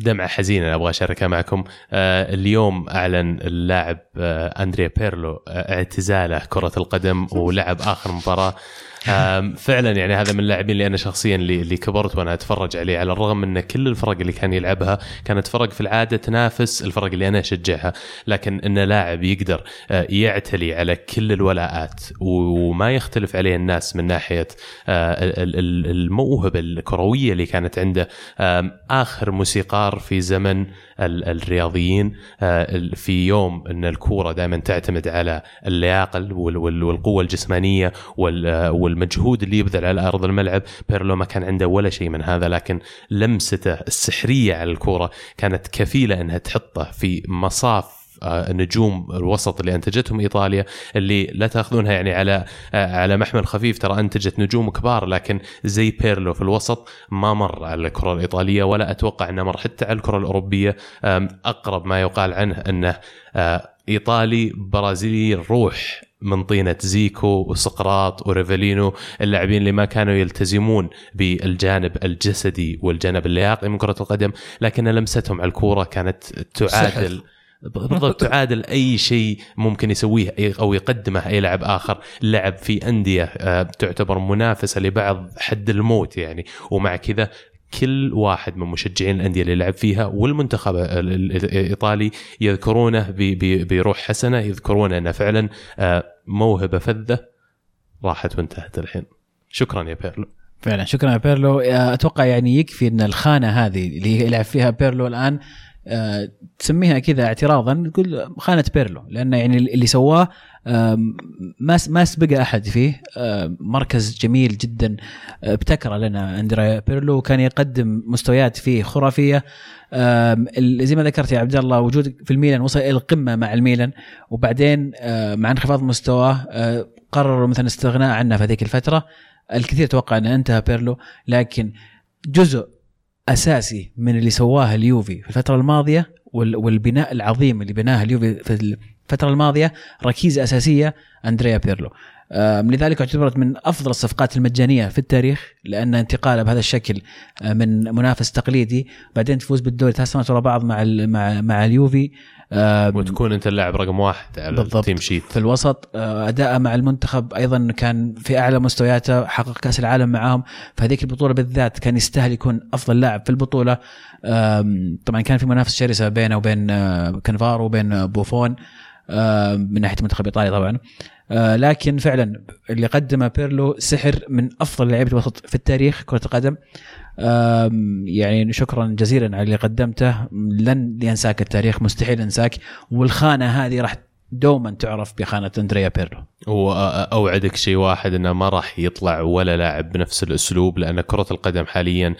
دمعة حزينة أبغى أشاركها معكم. آه اليوم أعلن اللاعب آه أندريا بيرلو آه اعتزاله كرة القدم ولعب آخر مباراة. فعلا يعني هذا من اللاعبين اللي أنا شخصيا اللي, كبرت وأنا أتفرج عليه على الرغم من كل الفرق اللي كان يلعبها كانت فرق في العادة تنافس الفرق اللي أنا أشجعها لكن إن لاعب يقدر آه، يعتلي على كل الولاءات وما يختلف عليه الناس من ناحية آه، ال- ال- الموهبة الكروية اللي كانت عنده آخر موسيقار في زمن الرياضيين آه، في يوم إن الكورة دائما تعتمد على اللياقة وال- وال- والقوة الجسمانية آه، والمجهود اللي يبذل على أرض الملعب. بيرلو ما كان عنده ولا شيء من هذا لكن لمسته السحرية على الكورة كانت كفيلة إنها تحطه في مصاف نجوم الوسط اللي أنتجتهم إيطاليا اللي لا تأخذونها يعني على آه، على محمل خفيف. ترى أنتجت نجوم كبار لكن زي بيرلو في الوسط ما مر على الكرة الإيطالية ولا أتوقع إنه مر حتى على الكرة الأوروبية. أقرب ما يقال عنه أنه آه، إيطالي برازيلي الروح من طينة زيكو وسقراط وريفالينو اللاعبين اللي ما كانوا يلتزمون بالجانب الجسدي والجانب اللياقي من كرة القدم لكن لمستهم على الكورة كانت تعادل بالضبط تعادل أي شيء ممكن يسويه أو يقدمه أي لاعب آخر لعب في أندية آه، تعتبر منافسة لبعض حد الموت يعني. ومع كذا كل واحد من مشجعين الأندية اللي لعب فيها والمنتخب ال- ال- الإيطالي يذكرونه بروح حسنة يذكرونه أنه فعلا آه، موهبة فذة راحت وانتهت الحين. شكرا يا بيرلو. فعلا شكرا يا بيرلو. آه، أتوقع يعني يكفي إن الخانة هذه اللي يلعب فيها بيرلو الآن تسميها كذا اعتراضا تقول خانة بيرلو لأن يعني اللي سواه آم، ما ما سبق أحد فيه آم، مركز جميل جدا آه، ابتكر لنا أندريا بيرلو وكان يقدم مستويات فيه خرافية. زي ما ذكرت يا عبد الله وجود في الميلان وصل إلى القمه مع الميلان وبعدين آه، مع انخفاض مستواه آه، قرروا مثلا الاستغناء عنه في هذيك الفترة. الكثير توقع انه انتهى بيرلو لكن جزء أساسي من اللي سواه اليوفي في الفترة الماضية وال- والبناء العظيم اللي بناه اليوفي في الفترة الماضية ركيزة أساسية أندريا بيرلو. لذلك اعتبرت من أفضل الصفقات المجانية في التاريخ لأن انتقاله بهذا الشكل آه، من منافس تقليدي بعدين تفوز بالدوري ثلاث سنوات ورا بعض مع مع مع اليوفي وتكون انت اللاعب رقم واحد على بالضبط. ال team sheet. في الوسط آه، اداءه مع المنتخب أيضا كان في أعلى مستوياته حقق كأس العالم معاهم. في هذيك البطولة بالذات كان يستاهل يكون أفضل لاعب في البطولة. طبعا كان في منافسه شرسة بينه وبين آه، كانفارو وبين آه، بوفون من ناحية منتخب إيطاليا طبعا. لكن فعلا اللي قدمه بيرلو سحر من أفضل لعيبة الوسط في التاريخ كرة القدم. يعني شكرا جزيلا على اللي قدمته. لن ينساك التاريخ مستحيل ينساك. والخانة هذه راح دوما تعرف بخانة أندريا بيرلو. واوعدك شيء واحد إنه ما راح يطلع ولا لاعب بنفس الأسلوب لأن كرة القدم حاليا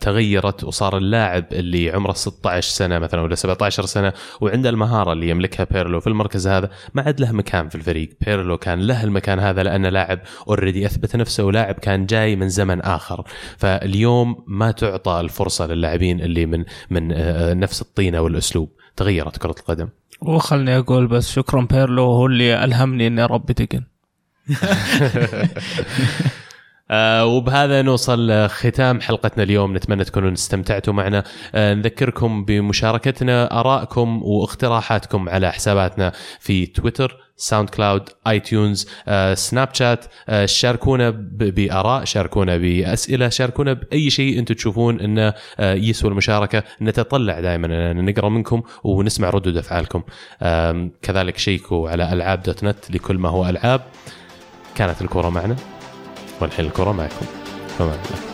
تغيرت وصار اللاعب اللي عمره 16 سنة مثلا ولا 17 سنة وعنده المهارة اللي يملكها بيرلو في المركز هذا ما عاد له مكان في الفريق. بيرلو كان له المكان هذا لأنه لاعب already أثبت نفسه ولاعب كان جاي من زمن آخر. فاليوم ما تعطى الفرصة للاعبين اللي من من آه، نفس الطينة والأسلوب. تغيرت كرة القدم. وخلني أقول بس شكرا بيرلو هو اللي ألهمني إني اربي دقن آه وبهذا نوصل ختام حلقتنا اليوم. نتمنى تكونوا استمتعتوا معنا. آه نذكركم بمشاركتنا آرائكم وإقتراحاتكم على حساباتنا في تويتر. SoundCloud iTunes آه، Snapchat آه، شاركونا بآراء شاركونا بأسئلة شاركونا بأي شيء أنتم تشوفون إنه آه، يسوى المشاركة. نتطلع دائما نقرأ منكم ونسمع ردود أفعالكم. كذلك شيكوا على ألعاب dot net لكل ما هو ألعاب. كانت الكرة معنا والحين الكرة معكم. فمان الله